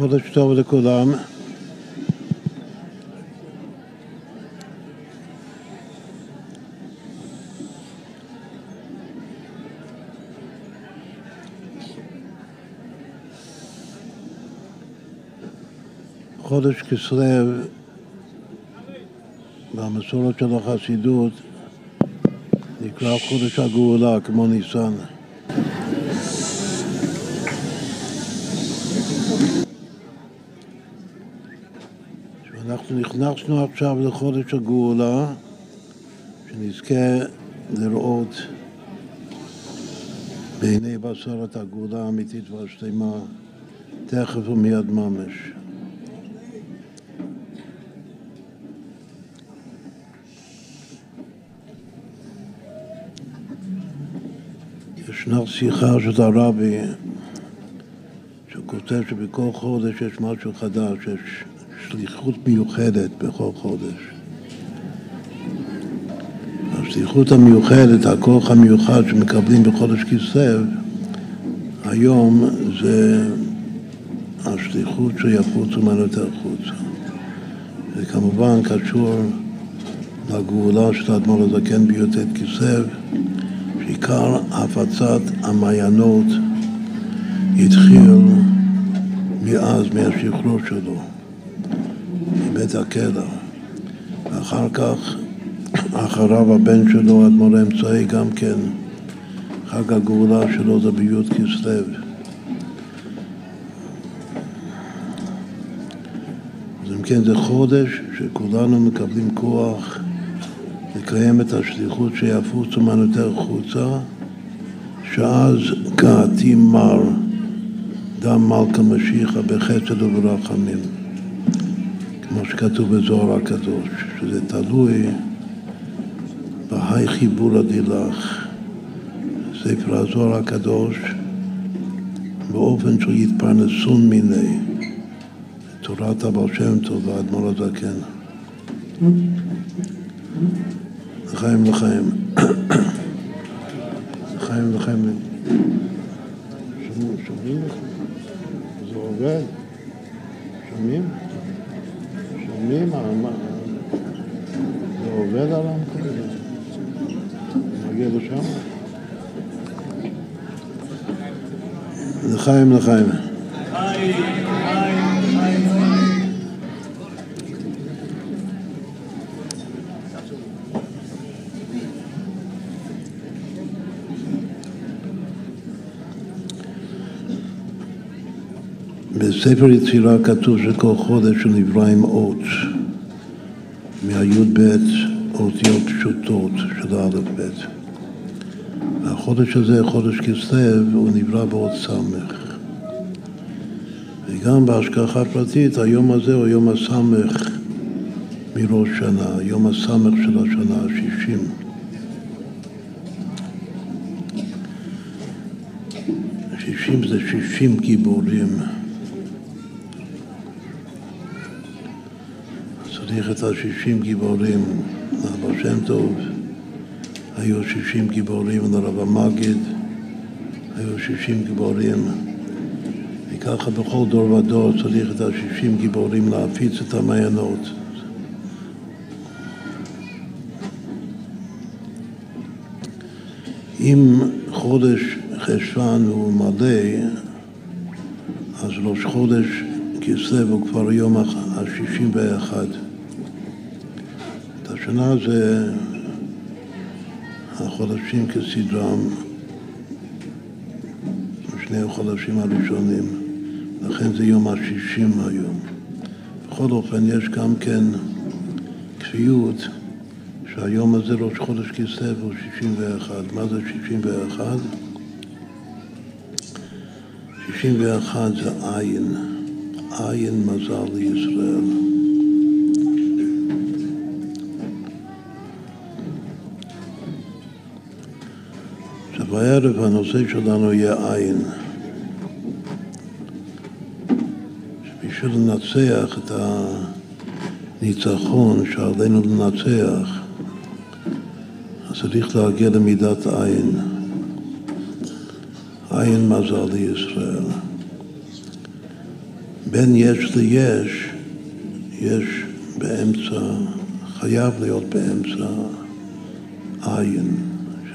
חודש טוב לכולם. חודש כסלו במסורת של החסידות נקרא חודש הגאולה כמו ניסן. אנחנו נכנסנו עכשיו לחודש הגאולה, שנזכה לראות בעיני בשר את הגאולה האמיתית והשלמה תכף ומיד ממש. ישנה שיחה של הרבי שכותב שבכל חודש יש משהו חדש, יש שליחות מיוחדת בכל חודש. השליחות המיוחדת, הכוח המיוחד שמקבלים בחודש כסלו, היום זה השליחות שיפוצו ממנו יותר חוצה. זה כמובן קשור לגאולה של האדמו"ר הזקן בי"ט כסלו, שעיקר הפצת המעיינות התחיל מאז, מהשחרור שלו. מבית הכלא. ואחר כך, אחריו הבן שלו, אדמו"ר האמצעי, גם כן, חג הגאולה שלו זה בי' כסלו. אז אם כן, זה חודש שכולנו מקבלים כוח לקיים את השליחות ממנו יותר חוצה, שאז קעתי מר דם מלכה משיחה בחסד וברחמים. כמו שכתוב בזוהר הקדוש, שזה תלוי בהי חיבור הדילך, ספר הזוהר הקדוש, באופן של יתפרנסון מיני, תורת הבעל שם טוב והאדמו"ר הזקן. לחיים לחיים. לחיים לחיים. שומעים? זה עובד? שומעים? שומעים? זה עובד על המקום? מגיע לשם? לחיים. בספר יצירה כתוב שכל חודש הוא נברא עם אות, מהי"ב אותיות פשוטות של האל"ף-בית. והחודש הזה, חודש כסלו, הוא נברא באות סמך. וגם בהשגחה פרטית, היום הזה הוא יום הסמך מראש שנה, יום הסמך של השנה השישים. שישים זה שישים גיבורים. צריך את השישים גיבורים, לרב שם טוב, היו שישים גיבורים לרב המגיד, היו שישים גיבורים, וככה בכל דור ודור צריך את השישים גיבורים להפיץ את המעיינות. אם חודש חשוון הוא מלא, אז ראש חודש כסלו הוא כבר יום השישים ואחד. השנה זה החודשים כסדרם, שני החודשים הראשונים, לכן זה יום השישים היום. בכל אופן, יש גם כן כפיות שהיום הזה ראש חודש כסלו הוא שישים ואחד. מה זה שישים ואחד? שישים ואחד זה עין, עין מזל לישראל. בערב הנושא שלנו יהיה עין. שבשביל לנצח את הניצחון שעלינו לנצח, אז צריך להגיע למידת עין. עין מזל לישראל. בין יש ליש, יש באמצע, חייב להיות באמצע עין,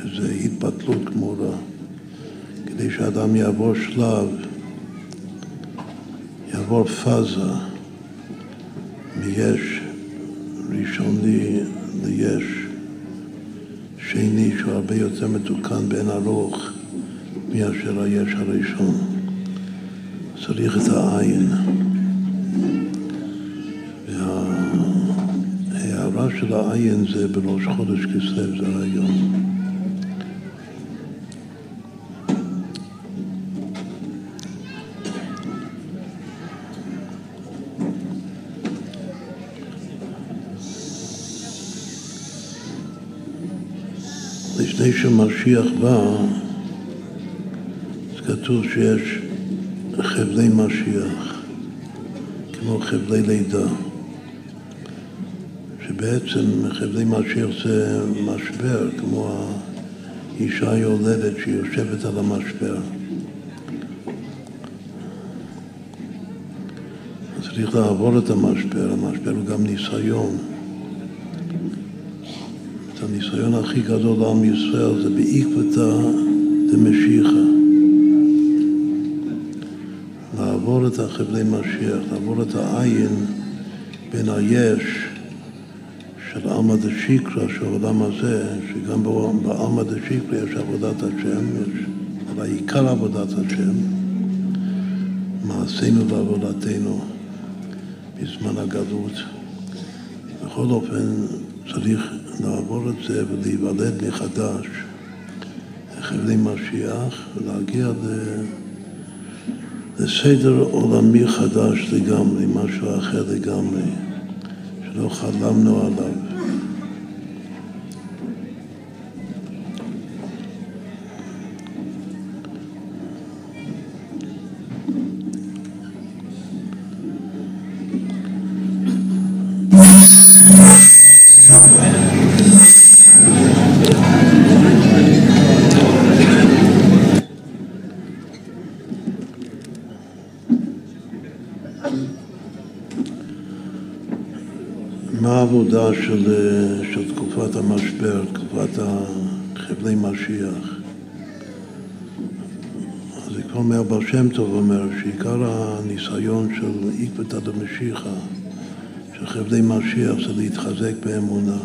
שזה התבטלות גמורה, כדי שאדם יעבור שלב, יעבור פאזה מיש ראשוני ליש שני, שהוא הרבה יותר מתוקן באין ארוך מאשר היש הראשון. צריך את העין. וההערה של העין זה בראש חודש כסלו, זה היום. לפני שמשיח בא, אז כתוב שיש חבלי משיח, כמו חבלי לידה, שבעצם חבלי משיח זה משבר, כמו האישה יולדת שיושבת על המשבר. צריך לעבור את המשבר, המשבר הוא גם ניסיון. את הניסיון הכי גדול לעם ישראל זה בעקבתא דמשיחא. לעבור את החבלי משיח, לעבור את העין בין היש של עלמא דשיקרא, של העולם הזה, שגם בעלמא דשיקרא יש עבודת השם, יש, אבל עיקר עבודת השם, מעשינו ועבודתנו בזמן הגלות. בכל אופן, צריך לעבור את זה ולהיוולד מחדש, חבלי משיח, ולהגיע ל... זה סדר עולמי חדש לגמרי, משהו אחר לגמרי, שלא חלמנו עליו. העבודה של, של תקופת המשבר, תקופת חבלי משיח. אז כבר אומר, בר שם טוב אומר שעיקר הניסיון של עקבתא דמשיחא, של חבלי משיח, זה להתחזק באמונה.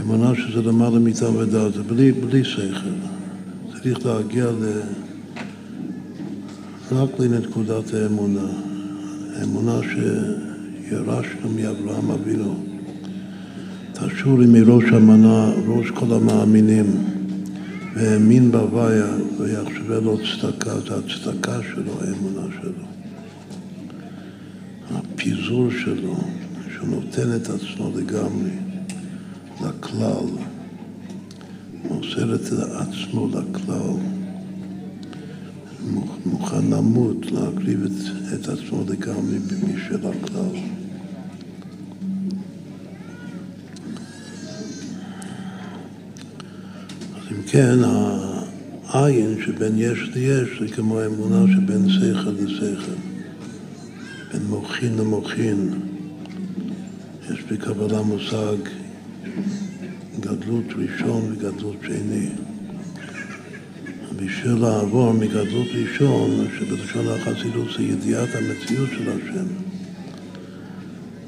אמונה שזה למעלה מיטה ודעת, זה בלי, בלי שכל. צריך להגיע ל... רק לנקודת האמונה. האמונה ש... ירשנו מאברהם אבינו. תשורי מראש המנה, ראש כל המאמינים, והאמין בהוויה ויחשבה לו צדקה, זה הצדקה שלו, האמונה שלו. הפיזור שלו, שהוא נותן את עצמו לגמרי, לכלל, מוסר את עצמו לכלל. מוכן למות, להקריב את, את עצמו לגמרי בשביל הכלל. אז אם כן, העין שבין יש ליש זה כמו האמונה שבין שכל לשכל, בין מוחין למוחין. יש בקבלה מושג גדלות ראשון וגדלות שני. בשביל לעבור מגדלות ראשון, שבלשון החסידות זה ידיעת המציאות של השם,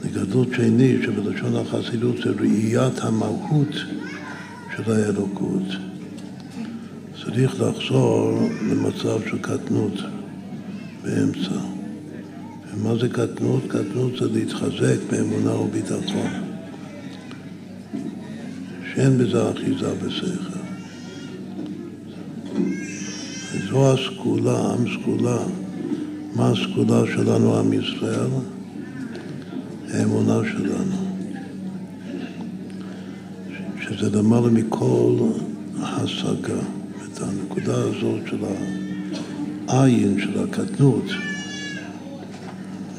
לגדלות שני, שבלשון החסידות זה ראיית המהות של האלוקות. צריך לחזור למצב של קטנות באמצע. ומה זה קטנות? קטנות זה להתחזק באמונה וביטחון. שאין בזה אחיזה בשכל. זו הסגולה, עם סגולה. מה הסגולה שלנו, עם ישראל? האמונה שלנו. שזה למעלה מכל השגה. הנקודה הזאת של העין, של הקטנות,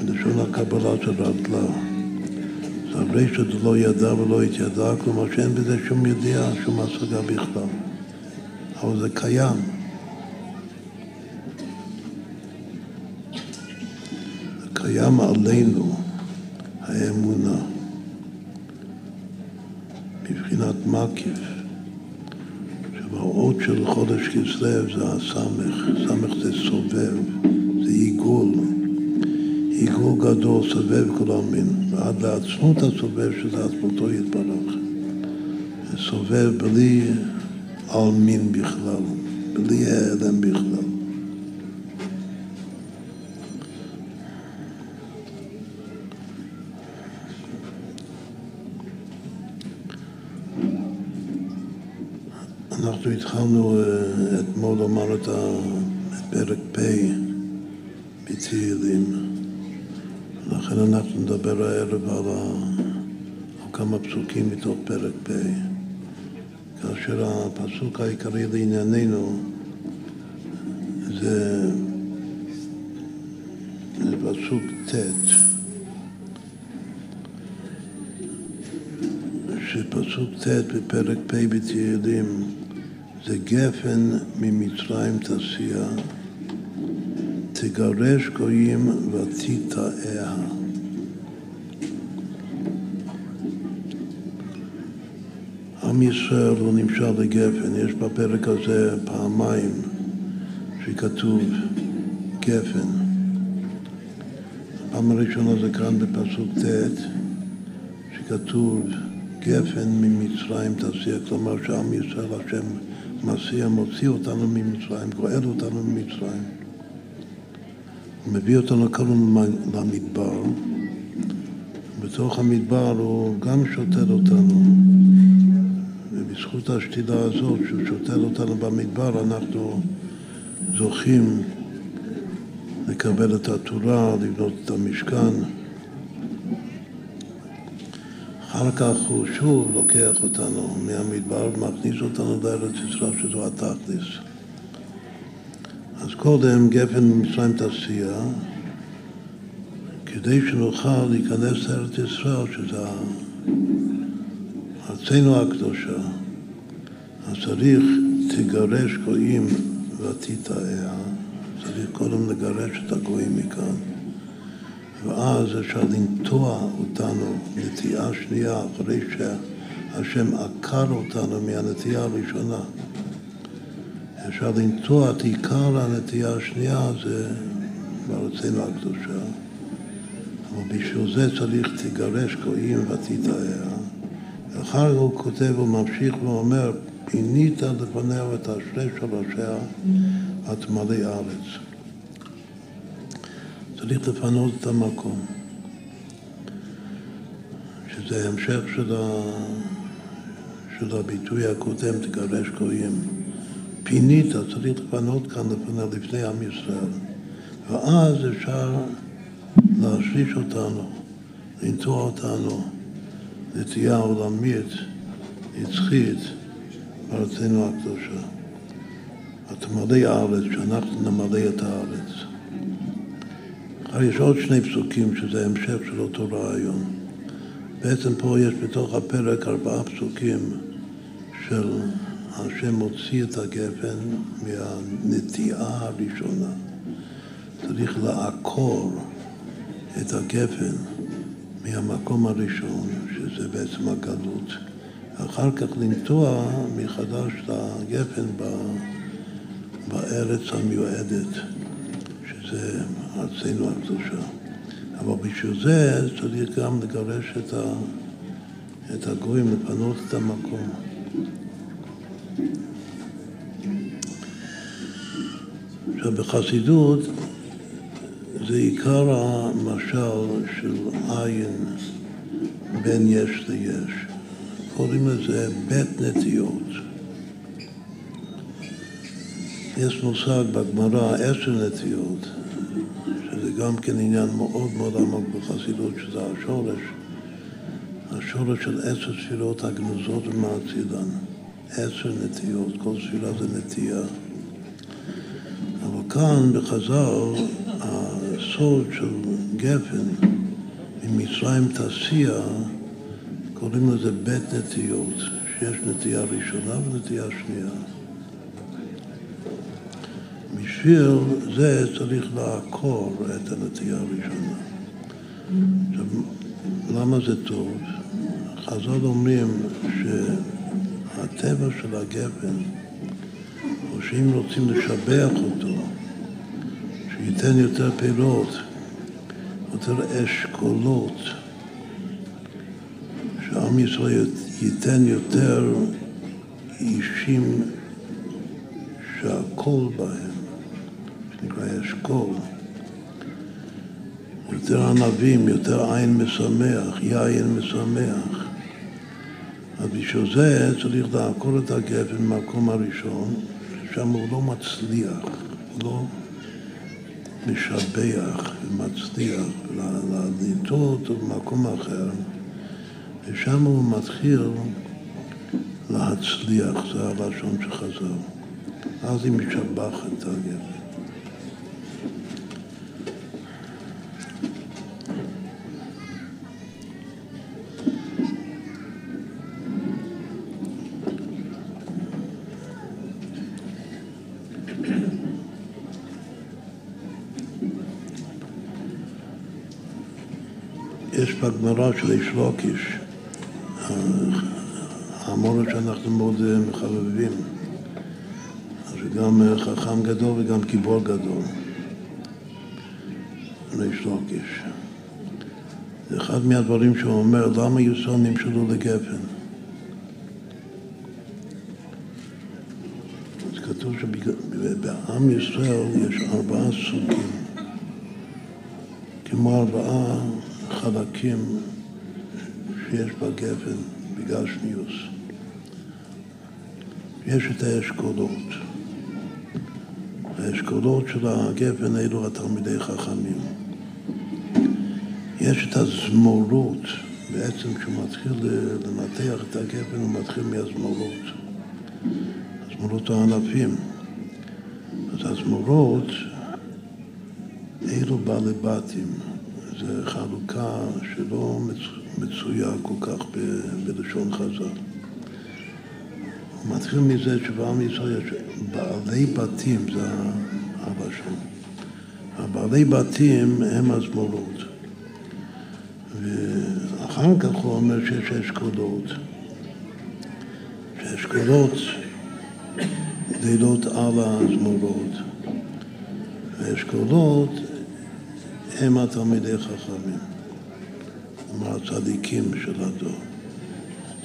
בלשון הקבלה של רדלה. זה הרי שזה לא ידע ולא התיידע, כלומר שאין בזה שום ידיעה, שום השגה בכלל. אבל זה קיים. קיים עלינו האמונה מבחינת מקיף, שבאות של חודש כסלו זה הסמך, סמך זה סובב, זה עיגול, עיגול גדול סובב כל המין, ועד לעצמות הסובב שזה עצמותו יתברך. סובב בלי עלמין בכלל, בלי העלם בכלל. אנחנו התחלנו אה, אתמול לומר את פרק פ' בתהילים, לכן אנחנו נדבר הערב על, כמה פסוקים מתוך פרק פ', כאשר הפסוק העיקרי לענייננו זה פסוק ט' שפסוק ט' בפרק פ' בתהילים זה גפן ממצרים תעשייה, תגרש גויים ותיטעה. עם ישראל לא נמשל לגפן, יש בפרק הזה פעמיים שכתוב גפן. הפעם הראשונה זה כאן בפסוק ט', שכתוב גפן ממצרים תעשייה, כלומר שעם ישראל השם מסיע, מוציא אותנו ממצרים, גואל אותנו ממצרים. הוא מביא אותנו קודם למדבר, בתוך המדבר הוא גם שוטר אותנו, ובזכות השתילה הזאת, שהוא שוטר אותנו במדבר, אנחנו זוכים לקבל את התורה, לבנות את המשכן. אחר כך הוא שוב לוקח אותנו מהמדבר ומכניס אותנו לארץ ישראל שזו התכלס. אז קודם גפן ממצרים תעשייה, כדי שנוכל להיכנס לארץ ישראל, שזה ארצנו הקדושה, אז צריך תגרש גויים ותיטעה, צריך קודם לגרש את הגויים מכאן. ואז אפשר לנטוע אותנו נטיעה שנייה אחרי שהשם עקר אותנו מהנטיעה הראשונה. אפשר לנטוע את עיקר הנטיעה השנייה, זה בארצנו הקדושה. אבל בשביל זה צריך תגרש גויים ותתאר. ואחר כך הוא כותב וממשיך ואומר, פינית לפניה את אשרי שורשיה עד מלא ארץ. צריך לפנות את המקום. שזה המשך של, ה... של הביטוי הקודם, תגרש גויים. פינית, צריך לפנות כאן לפני, לפני עם ישראל. ואז אפשר להשריש אותנו, לנטוע אותנו נטייה עולמית, נצחית, בארצנו הקדושה. תמלא הארץ, שאנחנו נמלא את הארץ. אבל יש עוד שני פסוקים שזה המשך של אותו רעיון. בעצם פה יש בתוך הפרק ארבעה פסוקים של השם מוציא את הגפן מהנטיעה הראשונה. צריך לעקור את הגפן מהמקום הראשון, שזה בעצם הגלות, ואחר כך לנטוע מחדש את הגפן בארץ המיועדת, שזה ארצנו הקדושה. אבל בשביל זה צריך גם לגרש את, ה, את הגויים, לפנות את המקום. עכשיו בחסידות זה עיקר המשל של עין בין יש ליש. קוראים לזה בית נטיות. יש מושג בגמרא עשר נטיות. גם כן עניין מאוד מאוד עמוק בחסידות, שזה השורש, השורש של עשר ספירות הגנוזות ומאצילן. עשר נטיות, כל ספירה זה נטייה. אבל כאן בחז"ל, הסוד של גפן ממצרים תעשייה, קוראים לזה בית נטיות, שיש נטייה ראשונה ונטייה שנייה. בשביל זה צריך לעקור את הנטייה הראשונה. עכשיו, למה זה טוב? חז"ל אומרים שהטבע של הגפן, או שאם רוצים לשבח אותו, שייתן יותר פירות, יותר אשכולות, שעם ישראל ייתן יותר אישים שהכל בהם, שנקרא אשכול, יותר ענבים, יותר עין משמח, יין משמח. אז בשביל זה צריך לעקור את הגפן במקום הראשון, ששם הוא לא מצליח, הוא לא משבח ומצליח, לטור אותו במקום אחר, ושם הוא מתחיל להצליח, זה הלשון שחזר. אז היא משבחת את הגפן. בגמרא של איש לוקיש, המורה שאנחנו מאוד אה, מחבבים, אז הוא גם אה, חכם גדול וגם גיבור גדול, איש לוקיש. אחד מהדברים שהוא אומר, למה יוסון נמשלו לגפן? אז כתוב שבעם ישראל יש ארבעה סוגים, כמו ארבעה חלקים שיש בגפן בגלל שניוס. יש את האשכולות. האשכולות של הגפן אלו התלמידי חכמים. יש את הזמורות, בעצם כשהוא מתחיל לנתח את הגפן הוא מתחיל מהזמורות. הזמורות הענפים. אז הזמורות אלו בעלי בתים. זו חלוקה שלא מצויה כל כך בלשון חז"ל. הוא מתחיל מזה שבעם ישראל יש בעלי בתים, זה הלשון. הבעלי בתים הם הזמורות. ואחר כך הוא אומר שיש אשכולות. שאשכולות גדלות על הזמורות. ואשכולות הם התלמידי חכמים, כלומר הצדיקים של הדור,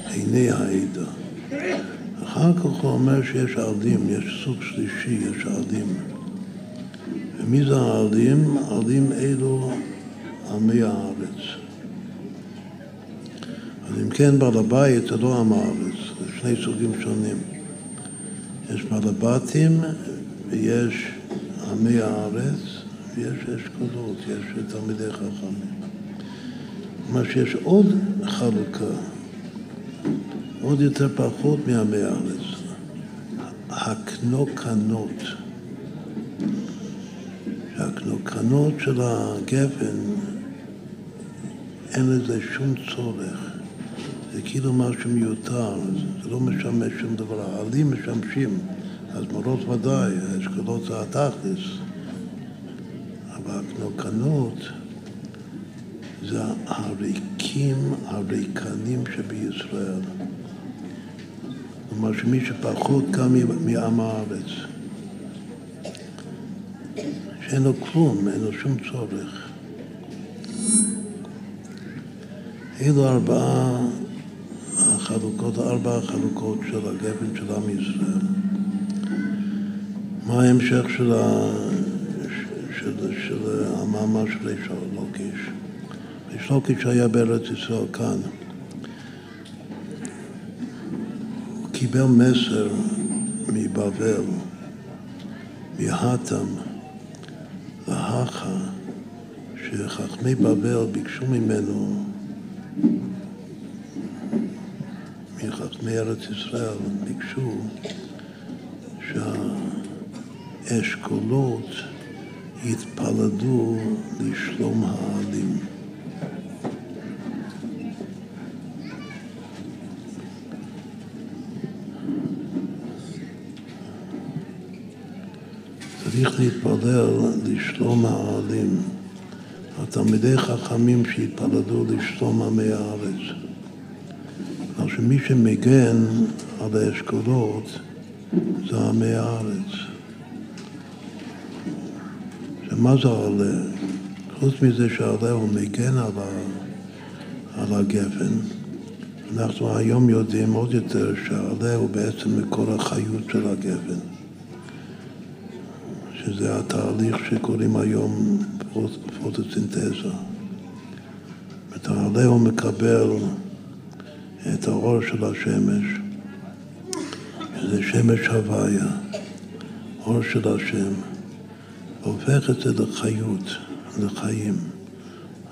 עיני העדה. אחר כך הוא אומר שיש ערדים, יש סוג שלישי, יש ערדים. ומי זה הערדים? ערדים אלו עמי הארץ. אז אם כן, בעל הבית זה לא עם הארץ, זה שני סוגים שונים. יש בעל הבתים ויש עמי הארץ, ויש אשכולות, יש תלמידי חכמים. כלומר שיש עוד חלוקה, עוד יותר פחות מעמי הארץ. הקנוקנות. הקנוקנות של הגפן, אין לזה שום צורך. זה כאילו משהו מיותר, זה לא משמש שום דבר. העלים משמשים, אז מורות ודאי, האשכולות זה התכלס. והקנוקנות זה הריקים, הריקנים שבישראל. כלומר שמי שפחות קם מעם הארץ, שאין לו כלום, אין לו שום צורך. אלו ארבעה החלוקות, ארבע החלוקות של הגפן של עם ישראל. מה ההמשך של ה... של, המאמר של איש לוקיש. איש לוקיש היה בארץ ישראל כאן. הוא קיבל מסר מבבל, מהתם, להכה, שחכמי בבל ביקשו ממנו, מחכמי ארץ ישראל, ביקשו שהאשכולות יתפלדו לשלום העלים. צריך להתפלל לשלום העלים. התלמידי חכמים שהתפללו לשלום עמי הארץ. כלומר שמי שמגן על האשכולות זה עמי הארץ. שמה זה עולה? חוץ מזה שעולה הוא מגן על, ה, על הגפן, אנחנו היום יודעים עוד יותר שהעלה הוא בעצם מקור החיות של הגפן. שזה התהליך שקוראים היום פוטוסינתזה. את העלה הוא מקבל את האור של השמש, שזה שמש הוויה, אור של השם, והופך את זה לחיות, לחיים.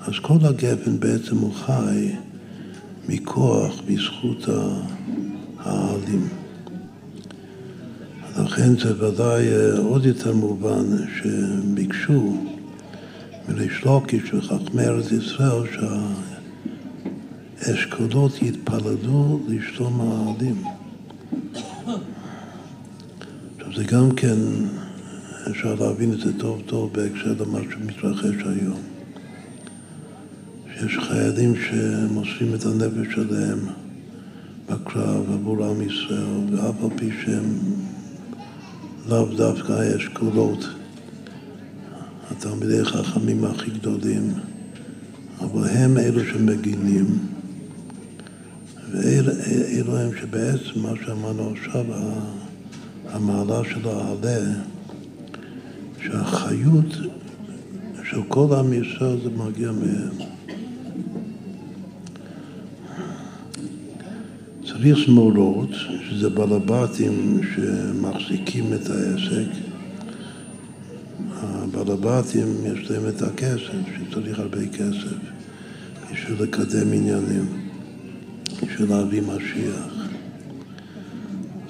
אז כל הגפן בעצם הוא חי מכוח, בזכות העלים. לכן זה ודאי אה, עוד יותר מובן שביקשו מריש לוקיש וחכמי ארץ ישראל שהאשכולות יתפללו לשלום העלים. עכשיו זה גם כן, אפשר להבין את זה טוב טוב בהקשר למה שמתרחש היום. שיש חיילים שמוסרים את הנפש שלהם בקרב עבור עם ישראל, ואף על פי שהם לאו דווקא האשכולות, התלמידי החכמים הכי גדולים, אבל הם אלו שמגינים, ואלו הם שבעצם מה שאמרנו עכשיו, המעלה של העלה, שהחיות של כל עם ישראל זה מגיע מהם. צריך מורות, שזה בעלבתים שמחזיקים את העסק. הבעלבתים יש להם את הכסף, שצריך הרבה כסף בשביל לקדם עניינים, בשביל להביא משיח.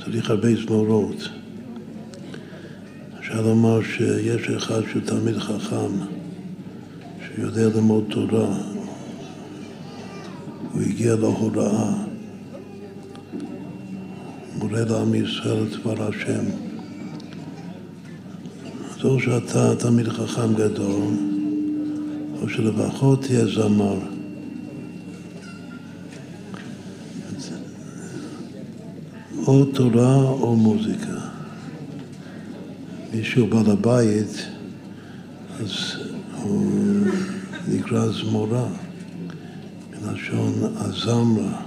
צריך הרבה זמורות. אפשר לומר שיש אחד שהוא תלמיד חכם, שיודע ללמוד תורה, הוא הגיע להוראה. מורה לעם ישראל את דבר השם. אז או שאתה תלמיד חכם גדול, או שלפחות תהיה זמר. או תורה או מוזיקה. מישהו בעל הבית, אז הוא נקרא זמורה, מלשון הזמרה.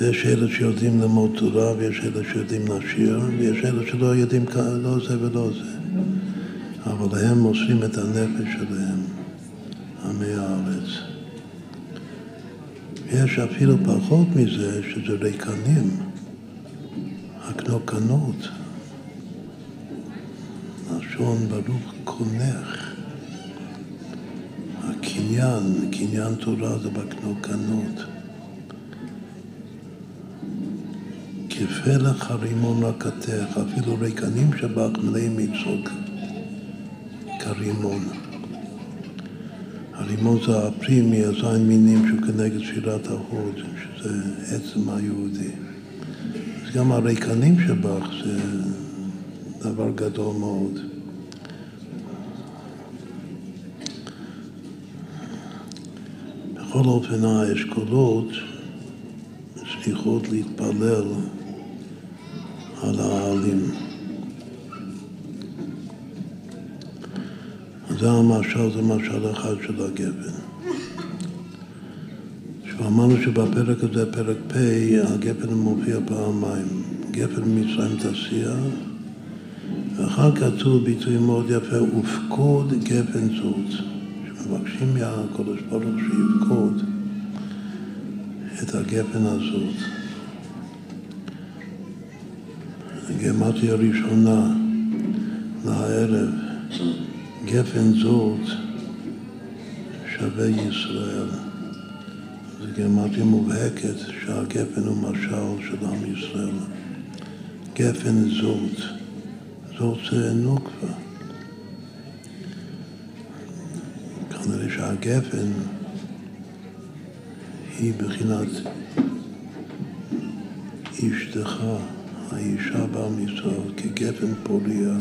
יש אלה שיודעים ללמוד תורה ויש אלה שיודעים לשיר ויש אלה שלא יודעים לא זה ולא זה. אבל הם מוסרים את הנפש שלהם, עמי הארץ. יש אפילו פחות מזה שזה ריקנים, הקנוקנות. לשון ברוך קונך. הקניין, קניין תורה זה בקנוקנות. כפלח הרימון לקטך, אפילו ריקנים שבך מלאים מצחוק כרימון. הרימון זה הפרי מהזין מינים שהוא כנגד שירת ההוד, שזה עצם היהודי. גם הריקנים שבך זה דבר גדול מאוד. בכל אופן האשכולות צריכות להתפלל על העלים. זה המשל, זה משל אחד של הגפן. אמרנו שבפרק הזה, פרק פ', הגפן מופיע פעמיים. גפן ממצרים תעשייה, ואחר כתוב ביטוי מאוד יפה, ופקוד גפן זאת. שמבקשים מהקדוש ברוך שיפקוד את הגפן הזאת. גמטיה ראשונה לערב, גפן זאת שווה ישראל. גמטיה מובהקת שהגפן הוא משל של עם ישראל. גפן זאת, זאת זה נוקבה. כנראה שהגפן היא בחינת אשתך. האישה בעם ישראל כגפן פוריה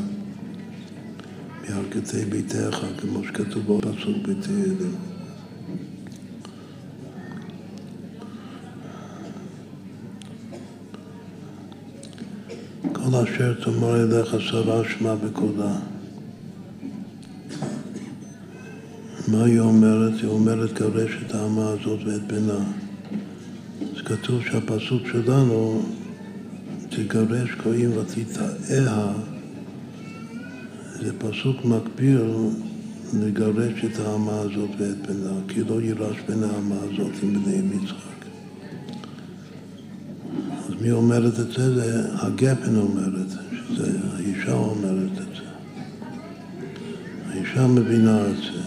מירכתי ביתך, כמו שכתוב בפסוק בתהילים. אשר תאמר אליך שרה שמע בקולה. מה היא אומרת? היא אומרת גרש את האמה הזאת ואת בנה. אז כתוב שהפסוק שלנו תגרש קוראים ותתאה זה פסוק מקביל לגרש את האמה הזאת ואת בנה, כי לא יירש בין האמה הזאת עם בני מצחק. מי אומרת את זה? זה הגפן אומרת, שזה האישה אומרת את זה. האישה מבינה את זה.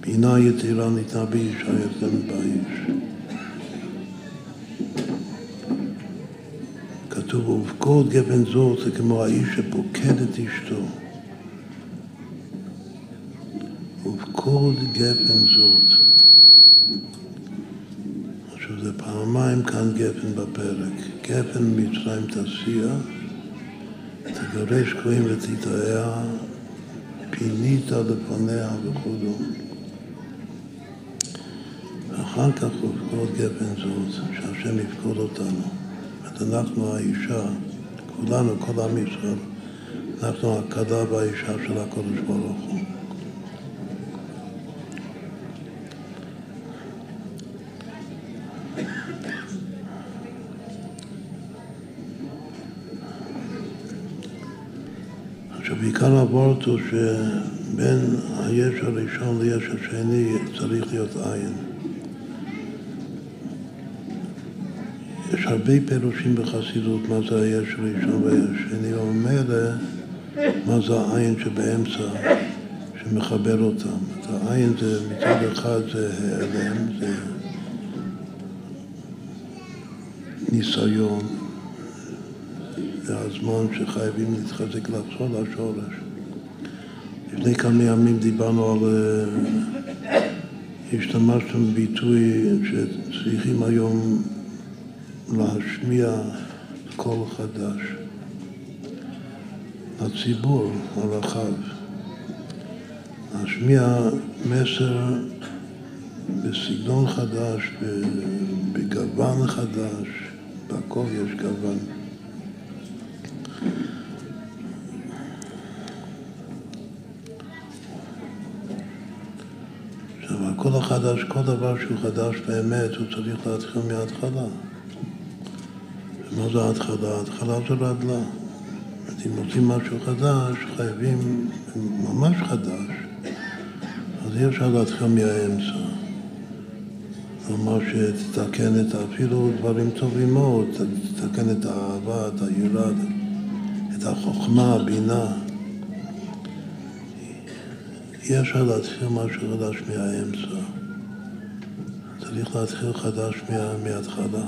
בינה יתירה ניתנה באישה יותר מבאיש. כתוב, ובכל גפן זאת זה כמו האיש שפוקד את אשתו. ובכל גפן זאת. זה פעמיים כאן גפן בפרק. גפן מצרים תסיע, תגרש קוראים ותתאיה, פינית לפניה וכו'. אחר כך ובכל גפן זאת, שהשם יפקוד אותנו. אנחנו האישה, כולנו, כל עם ישראל, אנחנו הכלה והאישה של הקודש ברוך הוא. עכשיו, עיקר הוורט הוא שבין היש הראשון ליש השני צריך להיות עין. יש הרבה פירושים בחסידות מה זה היש ראשון והיש שני, אומר מה זה העין שבאמצע שמחבר אותם. העין זה מצד אחד זה העלם, זה ניסיון, זה הזמן שחייבים להתחזק לחזור לשורש. לפני כמה ימים דיברנו על... אה, השתמשנו בביטוי שצריכים היום להשמיע קול חדש לציבור הרחב, להשמיע מסר בסגנון חדש, בגוון חדש, בכל יש גוון. עכשיו, הכל החדש, כל דבר שהוא חדש באמת, הוא צריך להתחיל מההתחלה. מה זה ההתחלה? ההתחלה זה רדלה. אם רוצים משהו חדש, חייבים ממש חדש, אז אי אפשר להתחיל מהאמצע. כלומר שתתקן את אפילו דברים טובים מאוד, תתקן את האהבה, את היראה, את החוכמה, הבינה. אי אפשר להתחיל משהו חדש מהאמצע. צריך להתחיל חדש מההתחלה.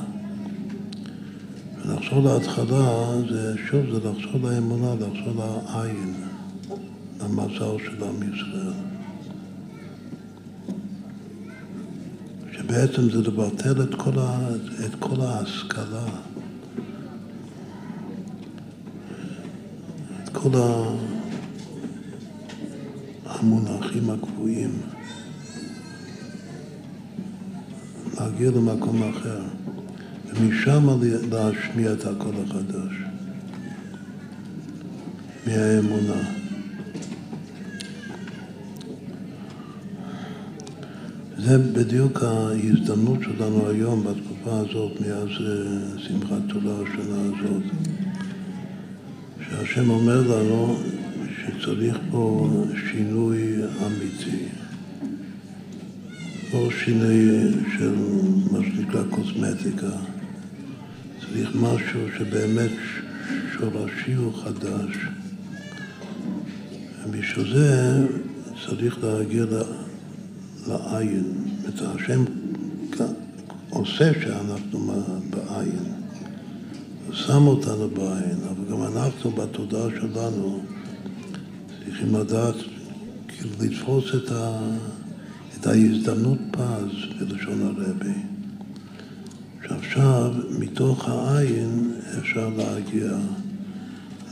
לחזור להתחלה זה, שוב, זה לחזור לאמונה, לחזור לעין, למזל של עם ישראל. שבעצם זה לבטל את כל, ה, את כל ההשכלה, כל המונחים הקבועים, להגיע למקום אחר. ומשם להשמיע את הקול החדש, מהאמונה. זה בדיוק ההזדמנות שלנו היום, בתקופה הזאת, מאז אה, שמחת תורה השנה הזאת, שהשם אומר לנו שצריך פה שינוי אמיתי. לא שינוי של מה שנקרא קוסמטיקה. צריך משהו שבאמת שורשי הוא חדש. ובשביל זה צריך להגיע לעין. את השם עושה שאנחנו בעין. שם אותנו בעין, אבל גם אנחנו בתודעה שלנו צריכים לדעת, לתפוס את, ה, את ההזדמנות פז, בלשון הרבי. שעכשיו מתוך העין אפשר להגיע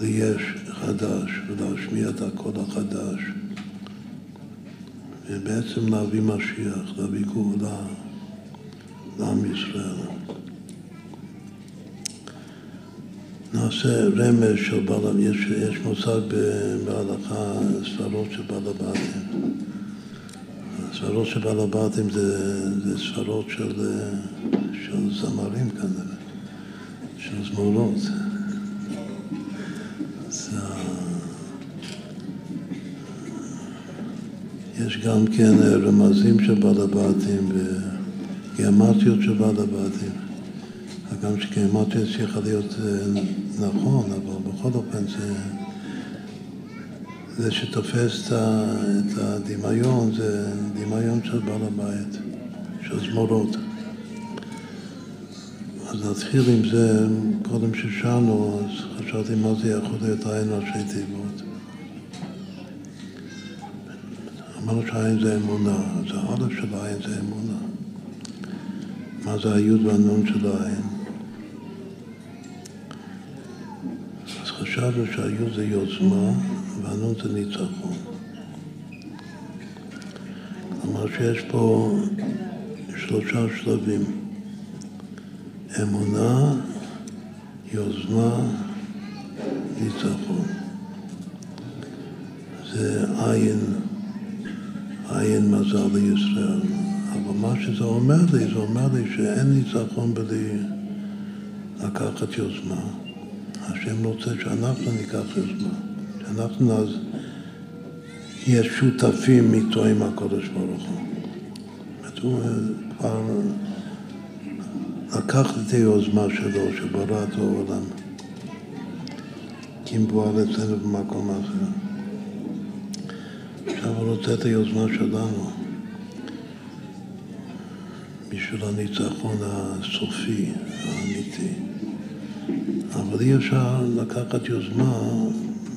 ליש חדש ולהשמיע את הקול החדש ובעצם להביא משיח, להביא גאולה לעם ישראל. נעשה רמז של בעל, יש, יש מושג בהלכה, ספרות של בעל הבתים. ספרות של בעל הבתים זה, זה ספרות של, של זמרים כנראה, של זמורות. יש גם כן רמזים של בעל הבתים וגיאמטיות של בעל הבתים. הגם שגיאמטיה צריכה להיות אה, נכון, אבל בכל אופן זה, זה שתופס את הדמיון, זה דמיון של בעל הבית, של זמורות. אז נתחיל עם זה, קודם ששאלנו, אז חשבתי מה זה יכול להיות עין ראשי תיבות. אמרנו שהעין זה אמונה, אז האלף של העין זה אמונה. מה זה היוד והנון של העין? חשבנו שהיוד זה יוזמה והנון זה ניצחון. כלומר שיש פה שלושה שלבים. אמונה, יוזמה, ניצחון. זה עין עין מזל לישראל. אבל מה שזה אומר לי, זה אומר לי שאין ניצחון בלי לקחת יוזמה. השם רוצה שאנחנו ניקח יוזמה, שאנחנו אז נהיה שותפים איתו עם הקודש ברוך הוא. הוא כבר לקח את היוזמה שלו, שברא את העולם, כי אם פועל אצלנו במקום אחר. עכשיו הוא רוצה את היוזמה שלנו בשביל הניצחון הסופי, האמיתי. אבל אי אפשר לקחת יוזמה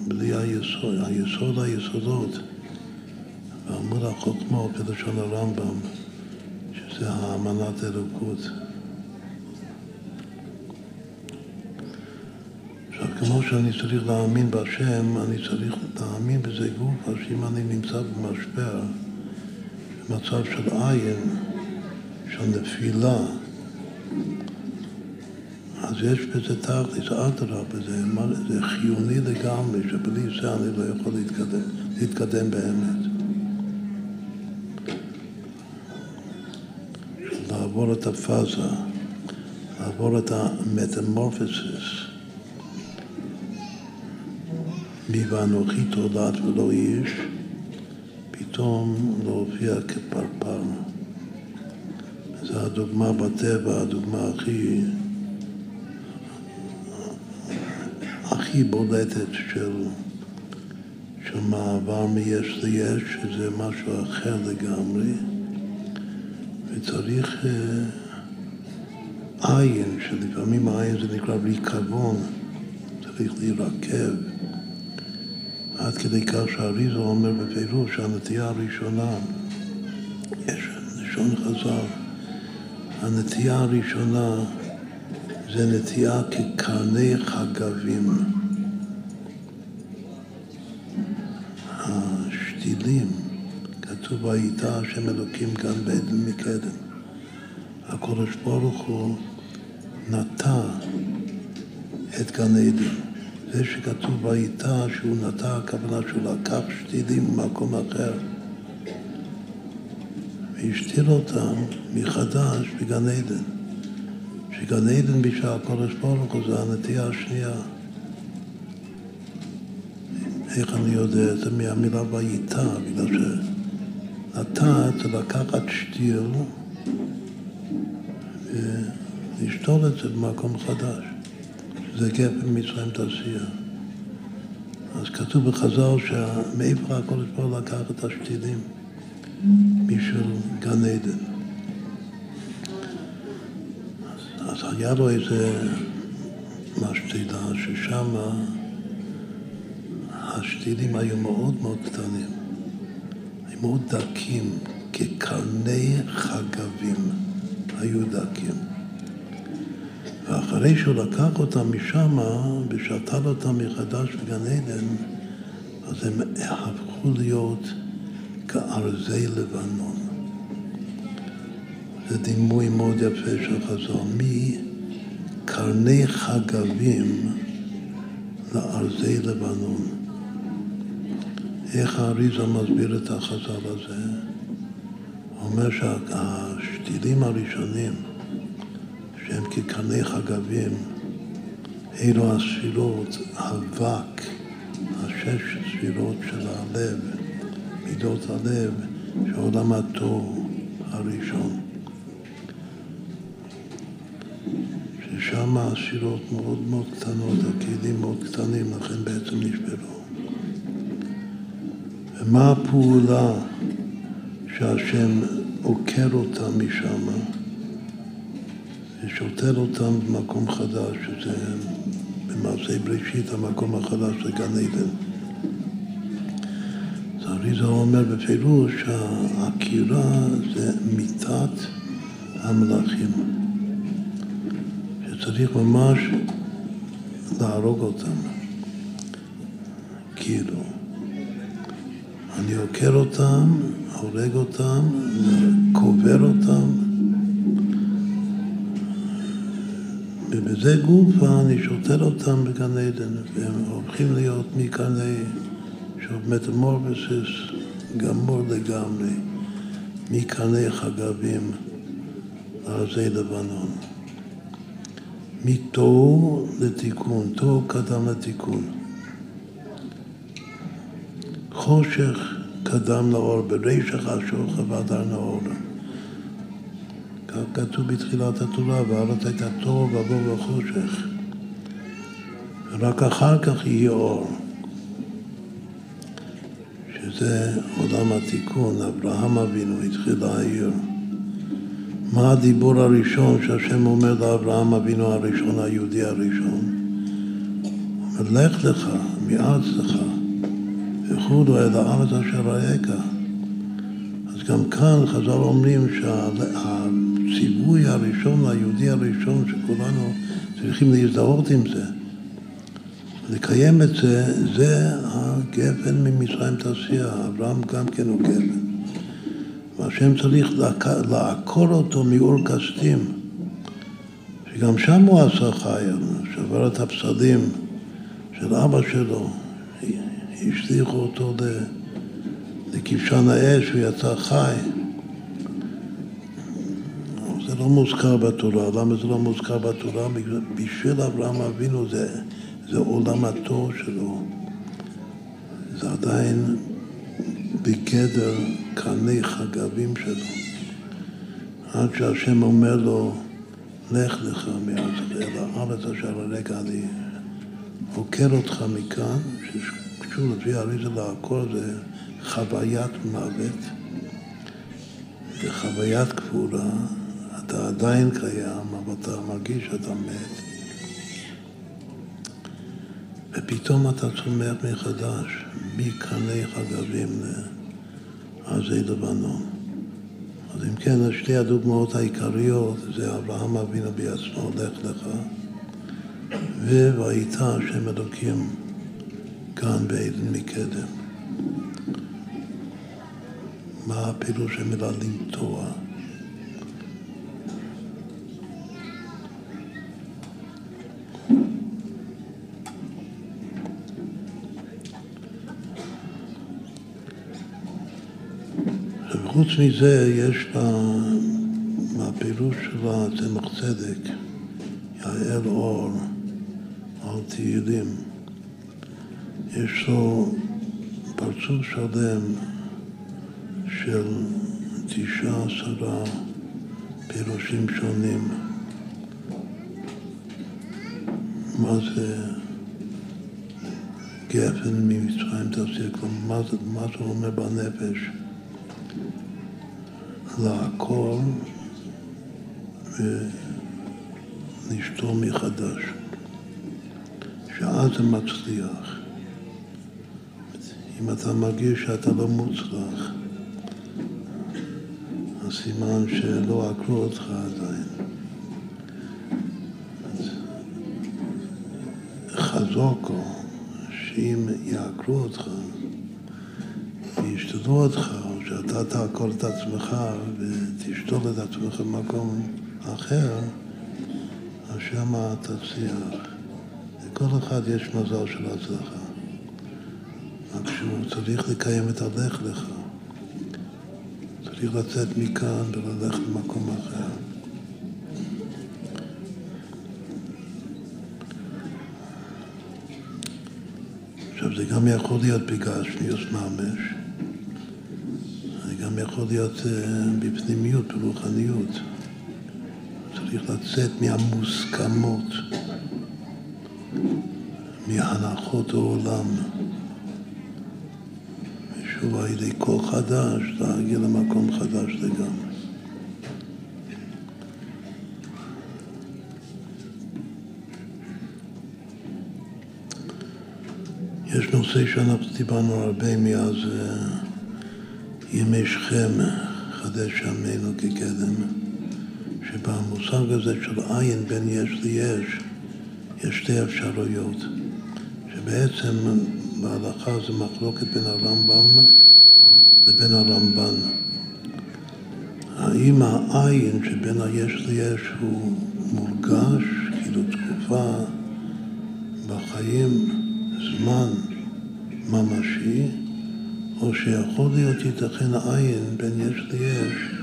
בלי היסוד, היסוד היסודות. ועמוד החוכמה כלשון הרמב"ם, שזה האמנת אלוקות. כמו שאני צריך להאמין בהשם, אני צריך להאמין בזה גוף, אז אם אני נמצא במשבר, במצב של עין, של נפילה, אז יש בזה תכלס, אדרבה, זה, זה חיוני לגמרי, שבלי זה אני לא יכול להתקדם, להתקדם באמת. לעבור את הפאזה, לעבור את המטמורפסיס. מי ואנוכי תולד ולא איש, פתאום להופיע כפרפר. זו הדוגמה בטבע, הדוגמה הכי, הכי בולטת של, של מעבר מיש ליש, שזה משהו אחר לגמרי, וצריך אה, עין, שלפעמים העין זה נקרא ריקבון, צריך להירקב. עד כדי כך שהאריזו אומר בפירוש שהנטייה הראשונה, יש לשון חז"ל, הנטייה הראשונה זה נטייה כקרני חגבים. השתילים, כתוב והייתה השם אלוקים גן בעדן מקדם. הקדוש ברוך הוא נטע את גן עדן. זה שכתוב ואיתה שהוא נטע, הכוונה שהוא לקח שתילים ממקום אחר והשתיל אותם מחדש בגן עדן. שגן עדן בשביל הקודש ברוך הוא זה הנטייה השנייה. איך אני יודע את זה מהמילה ואיתה? בגלל שנטע זה לקחת שתיל ולשתול את זה במקום חדש. זה גפן מצרים תעשייה. אז כתוב בחז"ל שמאיפה הקודש הוא לקח את השתילים בשביל גן עדן. אז, אז היה לו איזה משתילה ששם השתילים היו מאוד מאוד קטנים, היו מאוד דקים, כקרני חגבים היו דקים. ואחרי שהוא לקח אותם משם ושתל אותם מחדש בגן עדן, אז הם הפכו להיות כארזי לבנון. זה דימוי מאוד יפה של חזון. מקרני חגבים לארזי לבנון. איך האריזה מסביר את החז"ל הזה? הוא אומר שהשתילים הראשונים, שהם כקרני חגבים, אלו הספירות, אבק, השש ספירות של הלב, מידות הלב, של עולם התור הראשון. ששם הספירות מאוד מאוד קטנות, הכלים מאוד קטנים, לכן בעצם נשברו. ומה הפעולה שהשם עוקר אותם משם ושותל אותם במקום חדש, שזה במעשה בראשית המקום החדש זה גן עדן. אז אריזה אומר בפירוש שהעקירה זה מיתת המלאכים, שצריך ממש להרוג אותם, כאילו. אני עוקר אותם, הורג אותם, קובר אותם, ובזה גופה אני שותל אותם בגן עדן, והם הופכים להיות מקרני של מטמורפסיס גמור לגמרי, מקרני חגבים לארזי לבנון. מתוהו לתיקון, תוהו קדם לתיקון. חושך קדם לאור, ברישך אשוך והדר נאור. כך כתוב בתחילת התורה, והארץ הייתה תוהו ובוהו וחושך. ורק אחר כך יהיה אור, שזה עולם התיקון, אברהם אבינו התחיל להעיר. מה הדיבור הראשון שהשם אומר לאברהם אבינו הראשון, היהודי הראשון? אומר, לך לך, מארץ לך. וכולו אל הארץ אשר ראיך. אז גם כאן חז"ל אומרים שהציווי הראשון, היהודי הראשון, שכולנו צריכים להזדהות עם זה, לקיים את זה, זה הגפן ממצרים תעשייה. אברהם גם כן הוא גפן. והשם צריך לעקור אותו מאור כסדים, שגם שם הוא עשה חייל, שבר את הפסדים של אבא שלו, השליכו אותו לכבשן האש, הוא יצא חי. זה לא מוזכר בתורה. למה זה לא מוזכר בתורה? בשביל אברהם אבינו זה, זה עולם התור שלו. זה עדיין בגדר קרני חגבים שלו. עד שהשם אומר לו, לך לך מארץ אל הארץ אשר הרגע אני עוקר אותך מכאן, שוב, לפי האריזה לעקור זה חוויית מוות וחוויית קבורה, אתה עדיין קיים, אבל אתה מרגיש שאתה מת. ופתאום אתה צומח מחדש, מקרני חגבים לארזי לבנון. אז אם כן, שתי הדוגמאות העיקריות זה אברהם אבינו בעצמו, לך לך, והיית השם אלוקים כאן בעדן מקדם. מה הפירוש המילה לנטוע? וחוץ מזה יש לה, מהפירוש שלה צמח צדק, יעל אור על תהילים. יש לו פרצוף שלם של תשעה עשרה פירושים שונים. מה זה גפן ממצרים תעשייה? כלומר, מה זה אומר בנפש? לעקור ולשתור מחדש, שאז זה מצליח. אם אתה מרגיש שאתה לא מוצלח, אז סימן שלא עקרו אותך עדיין. הזוקו, שאם יעקרו אותך וישתדו אותך, או שאתה תעקור את עצמך ותשתול את עצמך במקום אחר, אז שמה תצליח. לכל אחד יש מזל של הצלחה. שהוא צריך לקיים את הלך לך. צריך לצאת מכאן וללכת למקום אחר. עכשיו, זה גם יכול להיות בגשמיוס ממש, זה גם יכול להיות uh, בפנימיות, ברוחניות. צריך לצאת מהמוסכמות, מהנחות העולם. על ידי כוח חדש, להגיע למקום חדש לגמרי. יש נושא שאנחנו דיברנו הרבה מאז אה, ימי שכם, חדש עמנו כקדם, שבמושג הזה של עין בין יש ליש, יש שתי אפשרויות, שבעצם בהלכה זה מחלוקת בין הרמב"ם לבין הרמב"ן. האם העין שבין היש ליש הוא מורגש, כאילו תקופה בחיים, זמן ממשי, או שיכול להיות ייתכן עין בין יש ליש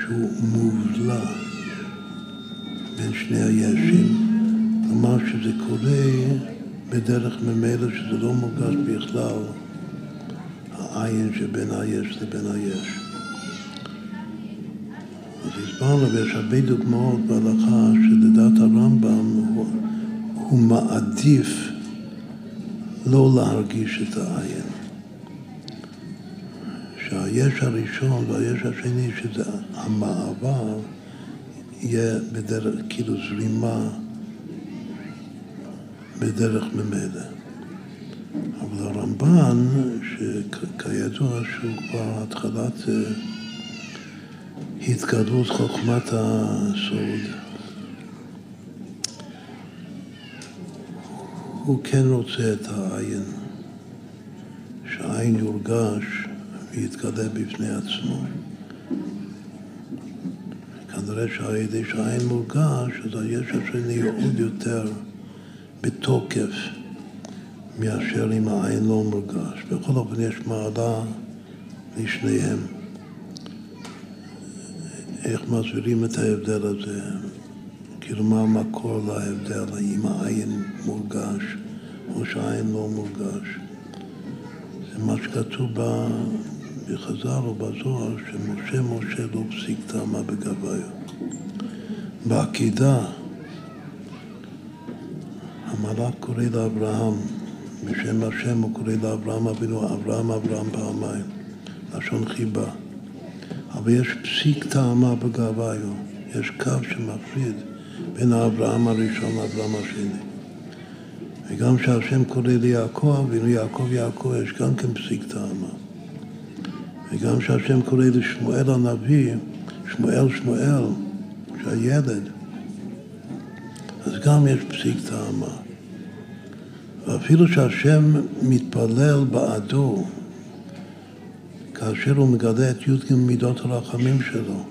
שהוא מובלע בין שני הישים. כלומר שזה קורה בדרך ממילא שזה לא מורגש בכלל העין שבין היש לבין היש. אז הסברנו, ויש הרבה דוגמאות בהלכה שלדעת הרמב"ם הוא, הוא מעדיף לא להרגיש את העין. שהיש הראשון והיש השני, שזה המעבר, יהיה בדרך, כאילו זרימה בדרך ממילא. אבל הרמב"ן, שכידוע שהוא כבר התחלת אה, התגלות חוכמת הסוד, הוא כן רוצה את העין, שהעין יורגש ויתגלה בפני עצמו. כנראה שעל ידי שהעין מורגש, אז היש השני עוד יותר בתוקף מאשר אם העין לא מורגש. בכל אופן יש מעלה לשניהם. איך מסבירים את ההבדל הזה? כאילו מה המקור להבדל, האם העין מורגש או שהעין לא מורגש. זה מה שכתוב בחז"ל או בזוהר, שמשה משה לא פסיק טעמה בגביו. בעקידה המלאק קורא לאברהם, בשם השם הוא קורא לאברהם אבינו, אברהם אברהם פעמיים, לשון חיבה. אבל יש פסיק טעמה בגביו, יש קו שמפריד בין האברהם הראשון לאברהם השני. וגם כשהשם קורא ליעקב, ואילו יעקב יעקב, יש גם כן פסיק טעמה. וגם כשהשם קורא לשמואל הנביא, שמואל שמואל, שהילד, אז גם יש פסיק טעמה. ואפילו שהשם מתפלל בעדו, כאשר הוא מגלה את י"ג מידות הרחמים שלו,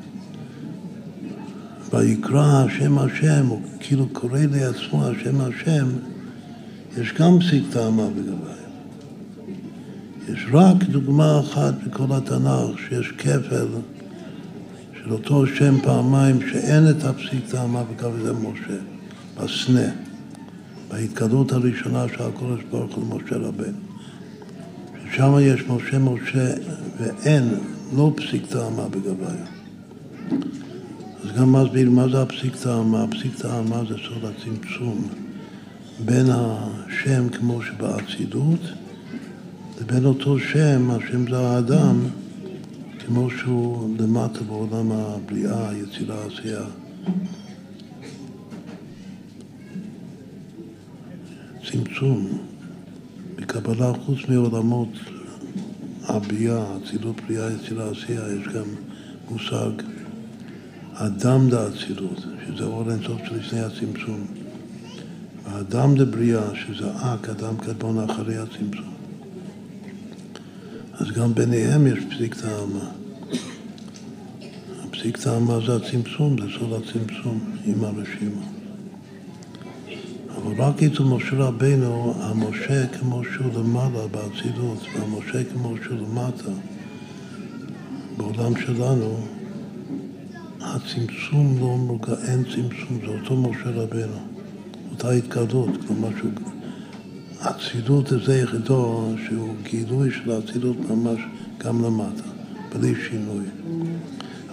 ויקרא השם השם, הוא כאילו קורא לעצמו השם השם, יש גם פסיק טעמה בגביו. יש רק דוגמה אחת בכל התנ"ך שיש כפל של אותו שם פעמיים שאין את הפסיק טעמה בגביו, זה משה, בסנה. בהתגלות הראשונה של הקודש ברוך הוא למשה רבנו. ששם יש משה משה ואין, לא פסיק טעמה בגביו. אז גם מסביר מה זה הפסיק טעמה. הפסיק טעמה זה סוד הצמצום בין השם כמו שבאצילות לבין אותו שם, השם זה האדם, כמו שהוא למטה בעולם הבריאה, היצירה, העשייה. צמצום בקבלה חוץ מעולמות הביאה, אצילות בריאה, יצירה עשייה, יש גם מושג אדם דאצילות, שזה אור אינסוף של לפני הצמצום. האדם לבריאה, שזה אק, אדם קדמון אחרי הצמצום. אז גם ביניהם יש פסיק טעמה. הפסיק טעמה זה הצמצום, זה סוד הצמצום עם הרשימה. אבל רק אצל משה רבינו, המשה כמו שהוא למעלה באצילות, והמשה כמו שהוא למטה, בעולם שלנו, הצמצום לא מוגע, אין צמצום, זה אותו משה רבינו, אותה התגלות, כלומר שהוא... אצילות זה יחידו שהוא גילוי של האצילות ממש גם למטה, בלי שינוי.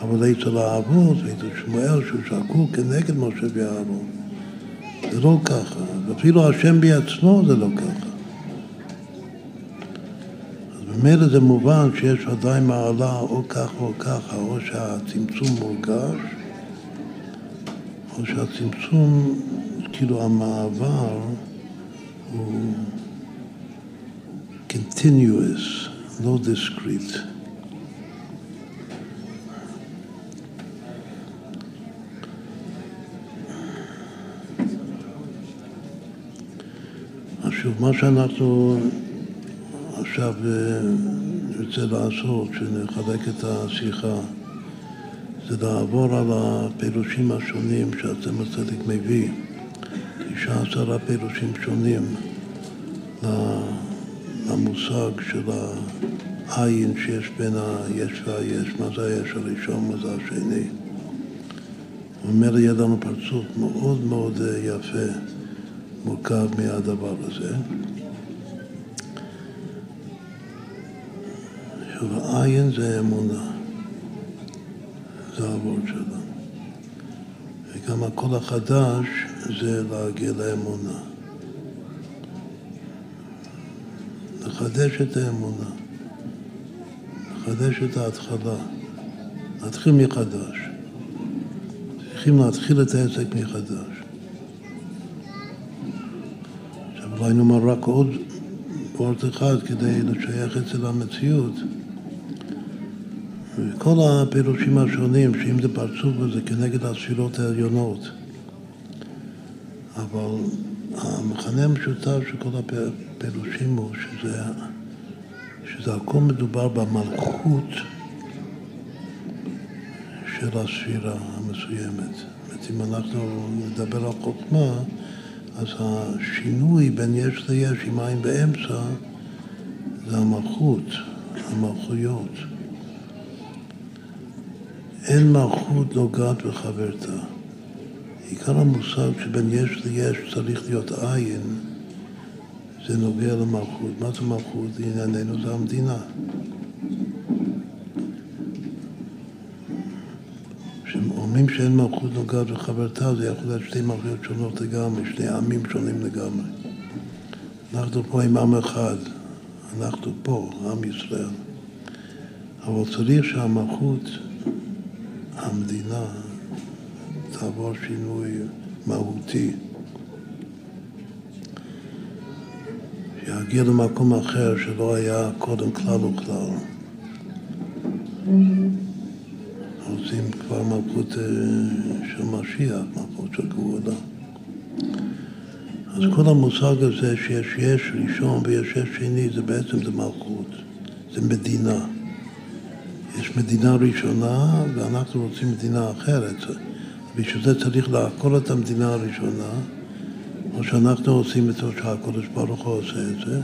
אבל אצל האבות ואצל שמואל שהוא שקול כנגד משה ואהרון, זה לא ככה, ואפילו השם בעצמו זה לא ככה. אז ממילא זה מובן שיש עדיין מעלה או ככה או ככה, או שהצמצום מורגש, או שהצמצום, כאילו המעבר הוא continuous, לא discrete. שוב, מה שאנחנו עכשיו נרצה אה, לעשות, שנחלק את השיחה, זה לעבור על הפירושים השונים שהצמח הצדק מביא, 19 פירושים שונים למושג של העין שיש בין היש והיש, מה זה היש הראשון, מה זה השני. הוא אומר, יהיה לנו פרצוף מאוד מאוד אה, יפה. מורכב מהדבר הזה. עכשיו, עין זה אמונה, זה העבוד שלה. וגם הקול החדש זה להגיע לאמונה. לחדש את האמונה, לחדש את ההתחלה, להתחיל מחדש. צריכים להתחיל את העסק מחדש. אולי נאמר רק עוד וורט אחד כדי לשייך את זה למציאות. כל הפירושים השונים, שאם זה פרצוף וזה כנגד הספירות העליונות. אבל המכנה המשותף של כל הפירושים הוא שזה, שזה הכל מדובר במלכות של הספירה המסוימת. זאת אומרת, אם אנחנו נדבר על חוכמה, אז השינוי בין יש ליש עם עין באמצע זה המלכות, המלכויות. אין מלכות נוגעת בחברתה. עיקר המושג שבין יש ליש צריך להיות עין, זה נוגע למלכות. מה זה מלכות? לענייננו זה המדינה. אומרים שאין מלכות נוגעת לחברתה, זה יכול להיות שתי מלכויות שונות לגמרי, שני עמים שונים לגמרי. אנחנו פה עם עם אחד, אנחנו פה, עם ישראל. אבל צריך שהמלכות, המדינה, תעבור שינוי מהותי. שיגיע למקום אחר שלא היה קודם כלל וכלל. רוצים כבר מלכות אה, של משיח, מלכות של גאולה. אז כל המושג הזה שיש יש ראשון ויש יש שני, זה בעצם זה מלכות, זה מדינה. יש מדינה ראשונה ואנחנו רוצים מדינה אחרת. בשביל זה צריך לעקור את המדינה הראשונה, כמו שאנחנו עושים את זה, שהקדוש ברוך הוא עושה את זה.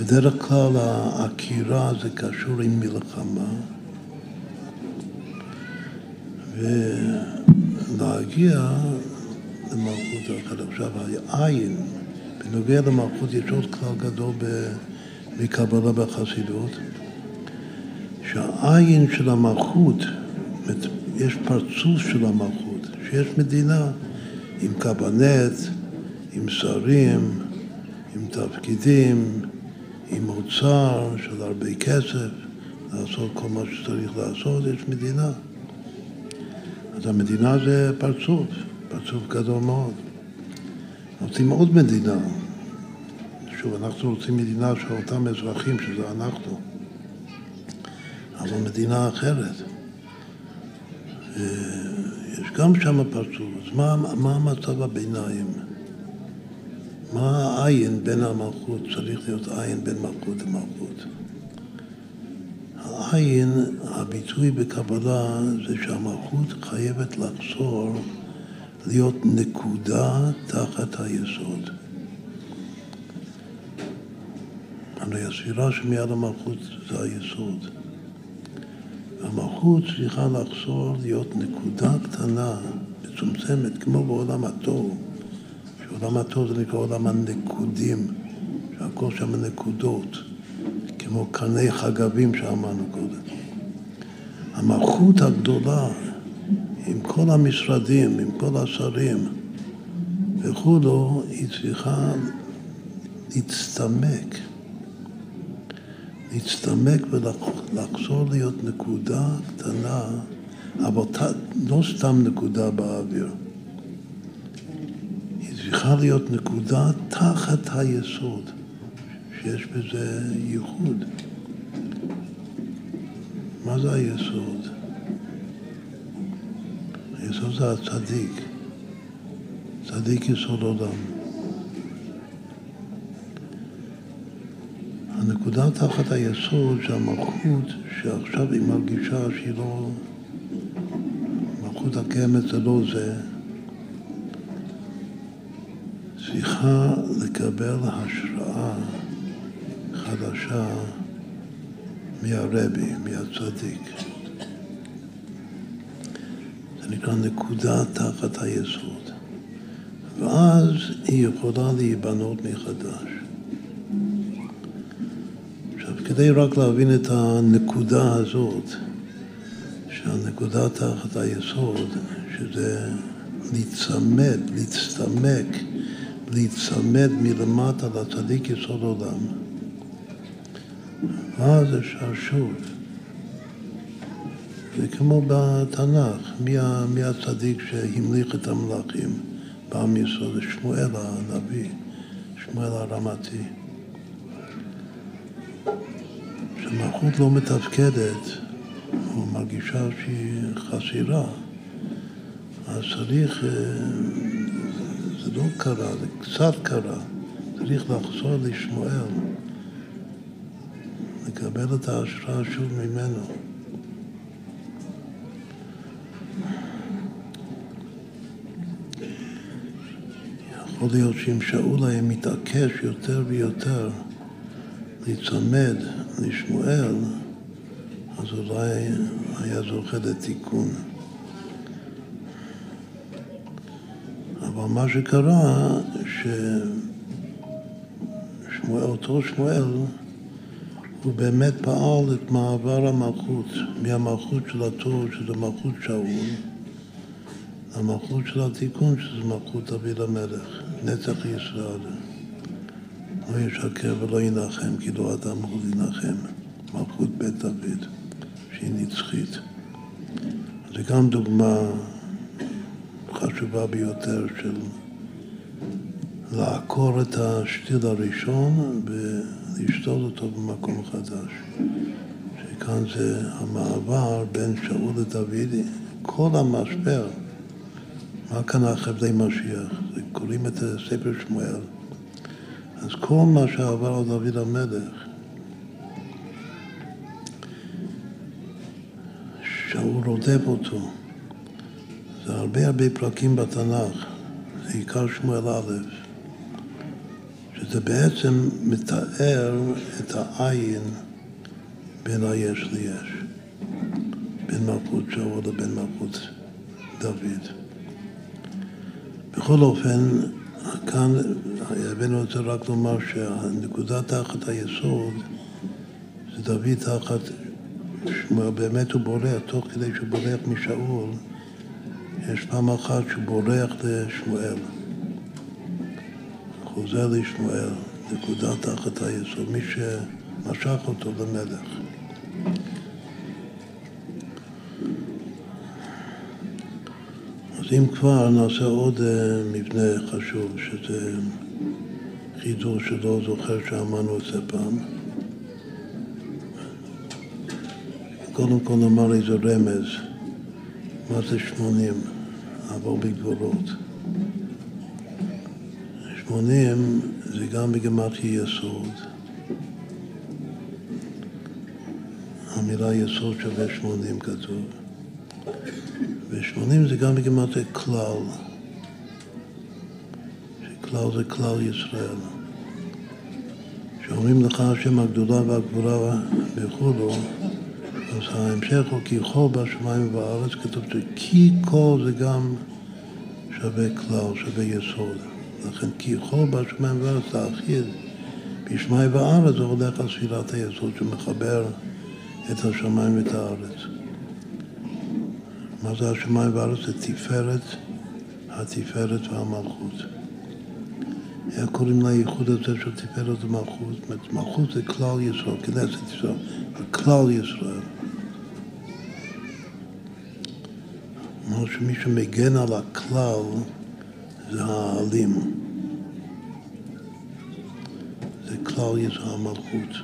בדרך כלל העקירה זה קשור עם מלחמה. ולהגיע למלכות אחרת. עכשיו, העין, בנוגע למלכות יש עוד כלל גדול מקבלה בחסידות, שהעין של המלכות, יש פרצוף של המלכות, שיש מדינה עם קבנט, עם שרים, עם תפקידים, עם אוצר של הרבה כסף, לעשות כל מה שצריך לעשות, יש מדינה. אז המדינה זה פרצוף, פרצוף גדול מאוד. רוצים עוד מדינה. שוב, אנחנו רוצים מדינה של אותם אזרחים, שזה אנחנו. אבל מדינה אחרת. יש גם שם פרצוף. אז מה, מה המצב הביניים? מה העין בין המלכות? צריך להיות עין בין מלכות למלכות. העין, הביטוי בקבלה זה שהמלכות חייבת לחזור להיות נקודה תחת היסוד. הרי הספירה שמיד המלכות זה היסוד. המלכות צריכה לחזור להיות נקודה קטנה, מצומצמת, כמו בעולם התוהו. שעולם התוהו זה נקרא עולם הנקודים, שהכל שם נקודות, כמו קרני חגבים שאמרנו קודם. המלכות הגדולה, עם כל המשרדים, עם כל השרים וכולו, היא צריכה להצטמק. להצטמק ולחזור להיות נקודה קטנה, אבל לא סתם נקודה באוויר. היא צריכה להיות נקודה תחת היסוד, שיש בזה ייחוד. מה זה היסוד? היסוד זה הצדיק, צדיק יסוד עולם. הנקודה תחת היסוד שהמלכות, שעכשיו היא מרגישה שהיא לא... מלכות הקיימת זה לא זה, צריכה לקבל השראה חדשה מהרבי, מהצדיק. זה נקרא נקודה תחת היסוד. ואז היא יכולה להיבנות מחדש. כדי רק להבין את הנקודה הזאת, שהנקודה תחת היסוד, שזה להיצמד, להצטמק, להיצמד מלמטה לצדיק יסוד עולם. ואז אפשר שוב. זה כמו בתנ"ך, מי, מי הצדיק שהמליך את המלאכים בעם יסוד? שמואל הנביא, שמואל הרמתי. כשמלכות לא מתפקדת, או מרגישה שהיא חסירה, אז צריך, אה, זה לא קרה, זה קצת קרה, צריך לחזור לשמואל, לקבל את ההשראה שוב ממנו. יכול להיות שאם שאול היה מתעקש יותר ויותר להיצמד לשמואל, אז אולי היה זוכה לתיקון. אבל מה שקרה, ששמואל, אותו שמואל, הוא באמת פעל את מעבר המלכות, מהמלכות של התור, שזה מלכות שאול, למלכות של התיקון, שזה מלכות דוד המלך, נצח ישראל. לא ישקר ולא ינחם, כי לא אדם הוא להנחם. מלכות בית דוד, שהיא נצחית. זו גם דוגמה חשובה ביותר של לעקור את השתיל הראשון ולשתול אותו במקום חדש. שכאן זה המעבר בין שאול לדוד, כל המשבר, מה כאן החבלי משיח? קוראים את ספר שמואל. אז כל מה שעבר על דוד המלך, שהוא רודף אותו, זה הרבה הרבה פרקים בתנ"ך, זה עיקר שמואל א', שזה בעצם מתאר את העין בין היש ליש, בין מלכות שאול לבין מלכות דוד. בכל אופן, כאן הבאנו את זה רק לומר שהנקודה תחת היסוד זה דוד תחת, באמת הוא בורח, תוך כדי שהוא בורח משאול, יש פעם אחת שהוא בורח לשמואל, חוזר לשמואל, נקודה תחת היסוד, מי שמשך אותו למלך. אם כבר, נעשה עוד אה, מבנה חשוב, שזה חידוש שלא זוכר שאמרנו את זה פעם. קודם כל נאמר איזה רמז, מה זה שמונים, עבור בגבולות. שמונים זה גם בגמטרי יסוד. המילה יסוד שווה שמונים כתוב. ושמונים זה גם בגמטרי כלל. שכלל זה כלל ישראל. שאומרים לך השם הגדולה והגבורה וכולו, אז ההמשך הוא כי כל בשמיים ובארץ, כתוב שכי כל זה גם שווה כלל, שווה יסוד. לכן כי כל בשמיים ובארץ זה אחיד. בשמיים וארץ זה הולך על ספירת היסוד שמחבר את השמיים ואת הארץ. מה זה השמיים והארץ? זה תפארת, התפארת והמלכות. איך קוראים לייחוד הזה של תפארת ומלכות? מלכות זה כלל ישראל, כנסת ישראל, כלל ישראל. כלומר שמי שמגן על הכלל זה האלים. זה כלל ישראל המלכות.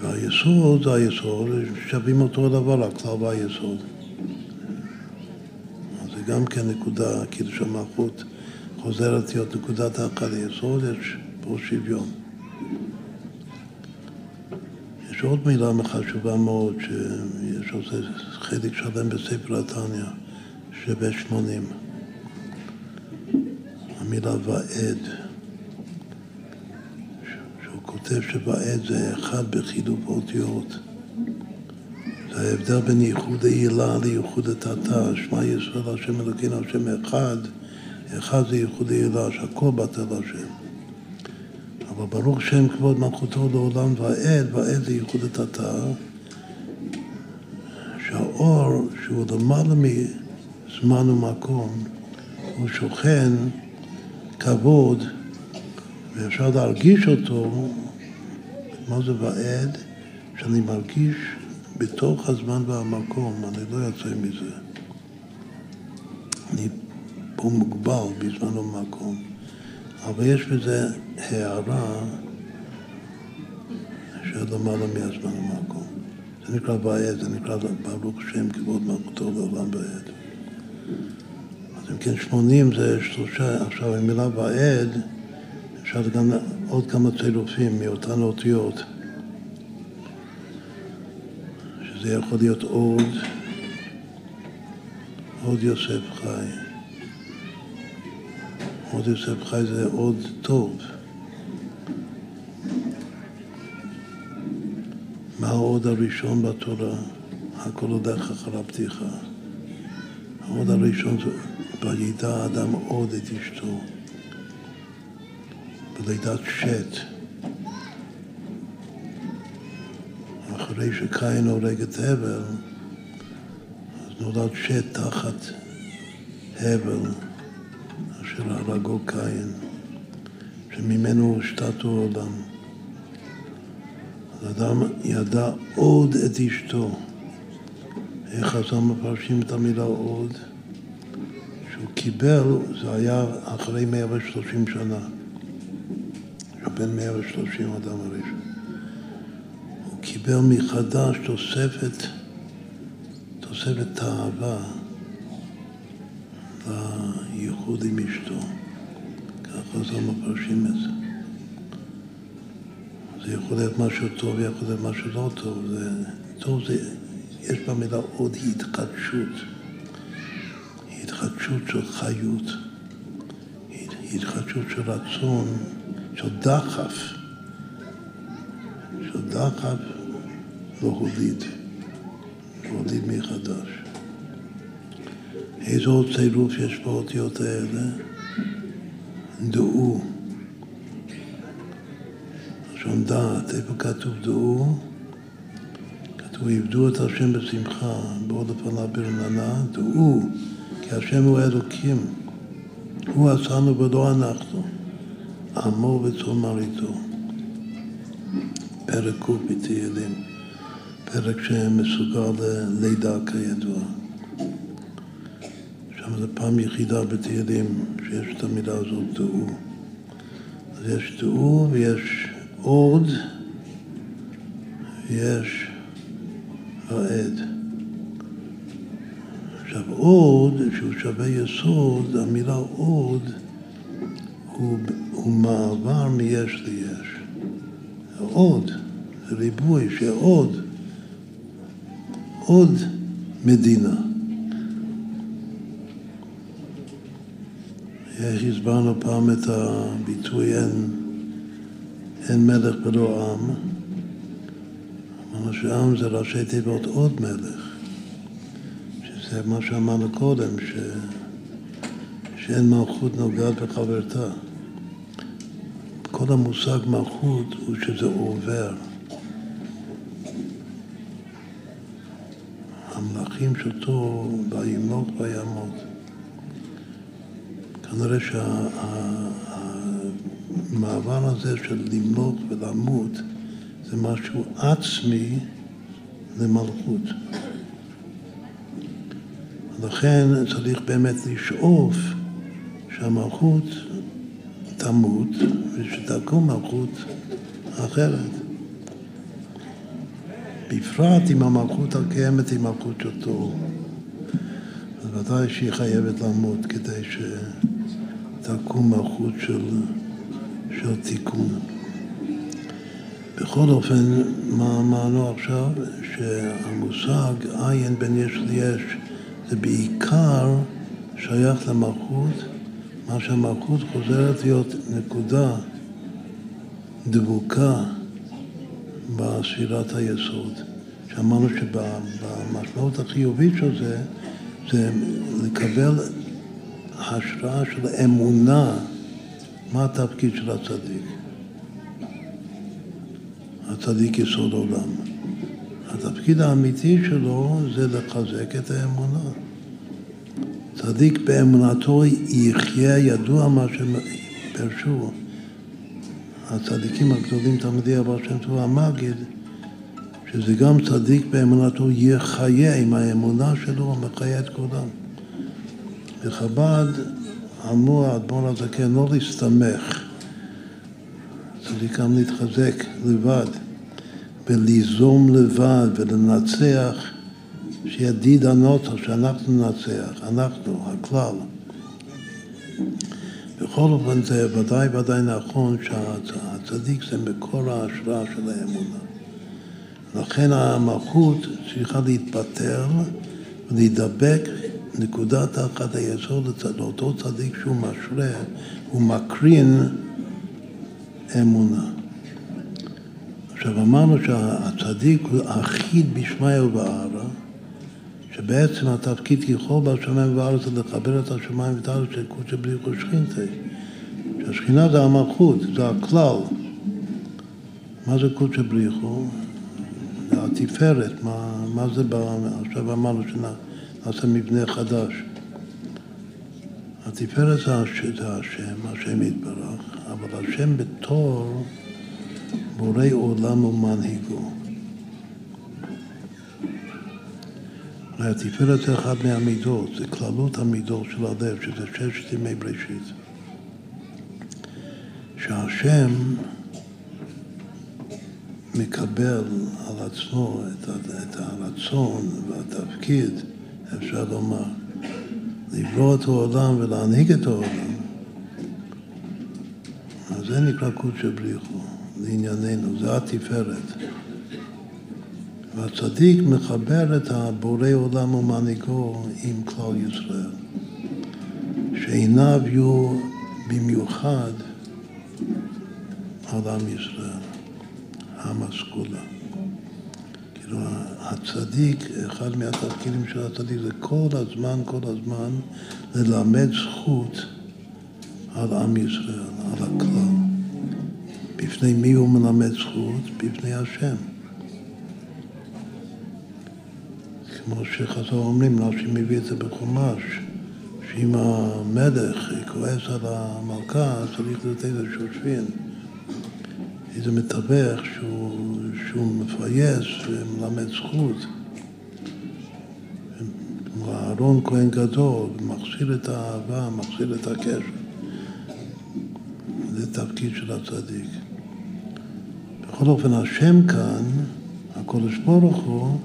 והיסוד זה היסוד, שווים אותו הדבר, הכלל והיסוד. זה גם כן נקודה, כאילו שהמלכות חוזרת להיות נקודת האחד היסוד, יש פה שוויון. יש עוד מילה חשובה מאוד, שיש עוד חלק שלם בספר התניא, שווה שמונים. המילה ועד, שהוא כותב שוועד זה אחד בחילוף אותיות. זה ההבדל בין ייחוד העילה לייחוד התתה, שמע ישראל השם אלוקינו השם אחד, אחד זה ייחוד העילה, שהכל בטל השם. אבל ברוך שם כבוד מלכותו לעולם ועד, ועד זה ייחוד התתה, שהאור שהוא למעלה מזמן ומקום, הוא שוכן כבוד, ואפשר להרגיש אותו, מה זה ועד? שאני מרגיש בתוך הזמן והמקום, אני לא יוצא מזה. אני פה מוגבל בזמן ומקום. אבל יש בזה הערה של למעלה מהזמן ומקום. זה נקרא ועד, זה נקרא ברוך שם כבוד מלכותו לעולם ועד. אם כן, שמונים זה שלושה, עכשיו המילה ועד, אפשר גם עוד כמה צירופים מאותן אותיות. שזה יכול להיות עוד, עוד יוסף חי. עוד יוסף חי זה עוד טוב. מה העוד הראשון בתורה? הכל הולך אחר הפתיחה. העוד הראשון זה וידע האדם עוד את אשתו. בלידת שת. אחרי שקין הורג את הבל, אז נולד שת תחת הבל. של הרגו קין, שממנו הושתת העולם. אז אדם ידע עוד את אשתו. איך חז"ל מפרשים את המילה עוד? שהוא קיבל, זה היה אחרי 130 שנה. בין 130 אדם הראשון. הוא קיבל מחדש תוספת, תוספת תאווה. בייחוד עם אשתו. ככה זה מפרשים את זה. זה יכול להיות משהו טוב, יכול להיות משהו לא טוב. זה, טוב זה, יש במילה עוד התחדשות. התחדשות של חיות. התחדשות של רצון, של דחף. של דחף להוליד. להוליד מחדש. איזה עוד צירוף יש באותיות האלה? דעו. לשון דעת, איפה כתוב דעו? כתוב עבדו את השם בשמחה, בעוד לפניו ברננה, דעו, כי השם הוא אלוקים. הוא עשנו ולא אנחנו. עמו וצאן מרעיתו. פרק ק' בתהילים, פרק שמסוגל ללידה כידוע. שם זו פעם יחידה בתהילים שיש את המילה הזאת, דעו. אז יש דעו ויש עוד ויש העד. עכשיו עוד, שהוא שווה יסוד, המילה עוד הוא, הוא מעבר מיש ליש. עוד, ריבוי שעוד, עוד מדינה. איך הסברנו פעם את הביטוי אין, אין מלך בלא עם? שעם זה ראשי תיבות עוד מלך, שזה מה שאמרנו קודם, ש... שאין מלכות נוגעת בחברתה. כל המושג מלכות הוא שזה עובר. המלכים שאותו וימלוך ויעמוד. כנראה שהמעבר הזה של למלוך ולמות זה משהו עצמי למלכות. לכן צריך באמת לשאוף שהמלכות תמות ושתקום מלכות אחרת. בפרט אם המלכות הקיימת היא מלכות שלו. אז ודאי שהיא חייבת למות כדי שתקום מלכות של, של תיקון. בכל אופן, מה אמרנו עכשיו? שהמושג עין בין יש ליש זה בעיקר שייך למלכות מה שהמלכות חוזרת להיות נקודה דבוקה בספירת היסוד. שאמרנו שבמשמעות החיובית של זה, זה לקבל השראה של אמונה מה התפקיד של הצדיק. הצדיק יסוד עולם. התפקיד האמיתי שלו זה לחזק את האמונה. צדיק באמונתו יחיה, ידוע מה שפרשו. הצדיקים הגדולים, תלמידי אבר שם טוב המגיד, שזה גם צדיק באמונתו יחיה עם האמונה שלו, מחיה את כולם. בחב"ד אמור האדמו"ר הזקן לא להסתמך, צריך גם להתחזק לבד וליזום לבד ולנצח שידיד הנוטו, שאנחנו ננצח, אנחנו, הכלל. בכל אופן זה ודאי ודאי נכון שהצדיק זה מקור ההשראה של האמונה. לכן המלכות צריכה להתפטר ולהידבק נקודת אחת היסוד לאותו צדיק שהוא משרה, הוא מקרין אמונה. עכשיו אמרנו שהצדיק הוא אחיד בשמיא ובערה שבעצם התפקיד ככל בשמיים ובארץ זה לחבר את השמיים ואת הארץ של קודשא בריחו שכינתי. שהשכינה זה המלכות, זה הכלל. מה זה קודשא בריחו? זה התפארת, מה, מה זה, עכשיו אמרנו שנעשה מבנה חדש. התפארת זה השם, השם יתברך, אבל השם בתור בורא עולם ומנהיגו. התפארת זה אחת מהמידות, זה כללות המידות של הלב, שזה ששת ימי בראשית. שהשם מקבל על עצמו את, את הרצון והתפקיד, אפשר לומר, לברוא את העולם ולהנהיג את העולם, אז זה נקרא קודשא בריחו, לענייננו, זה התפארת. והצדיק מחבר את הבורא עולם ומנהיגו עם כלל ישראל, שעיניו יהיו במיוחד על עם ישראל, עם הסגולה. כאילו הצדיק, אחד מהתפקידים של הצדיק זה כל הזמן, כל הזמן ללמד זכות על עם ישראל, על הכלל. בפני מי הוא מלמד זכות? בפני השם. כמו שחז"ל אומרים, רש"י מביא את זה בחומש, שאם המלך כועס על המלכה, צריך לתת איזשהו שבין, איזה מתווך שהוא, שהוא מפייס ומלמד זכות. אהרון כהן גדול, מחזיר את האהבה, מחזיר את הקשר. זה תפקיד של הצדיק. בכל אופן, השם כאן, הקודש ברוך הוא,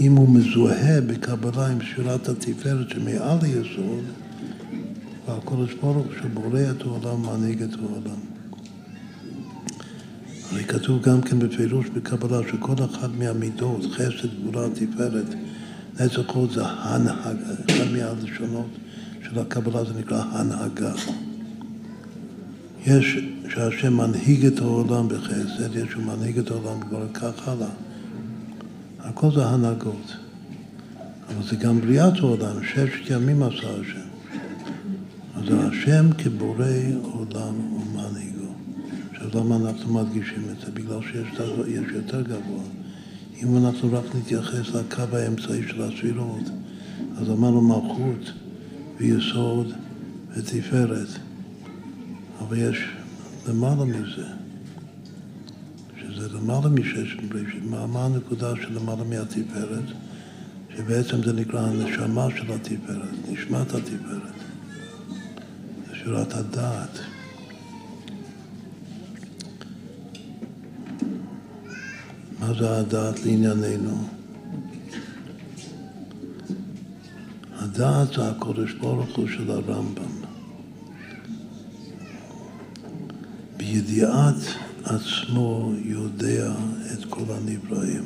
אם הוא מזוהה בקבלה עם שירת התפארת שמעל היסוד, והקודש ברוך שבורא את העולם, מנהיג את העולם. הרי כתוב גם כן בפירוש בקבלה שכל אחת מהמידות, חסד, גבולה, תפארת, נצח חוד זה הנהגה, אחד מהלשונות של הקבלה זה נקרא הנהגה. יש שהשם מנהיג את העולם בחסד, יש שהוא מנהיג את העולם בגלל כך הלאה. הכל זה הנהגות. אבל זה גם בריאת העולם, ששת ימים עשה השם. אז השם כבורא עולם ומנהיגו. עכשיו למה אנחנו מדגישים את זה? בגלל שיש יותר גבוה. אם אנחנו רק נתייחס לקו האמצעי של הספירות, אז אמרנו מלכות ויסוד ותפארת. אבל יש למעלה מזה, שזה למעלה משש בראשית. מה, מה הנקודה של למעלה מהתפארת? שבעצם זה נקרא הנשמה של התפארת, נשמת התפארת. זה שורת הדעת. מה זה הדעת לענייננו? הדעת זה הקודש ברוך הוא של הרמב"ם. בידיעת עצמו יודע את כל הנבראים.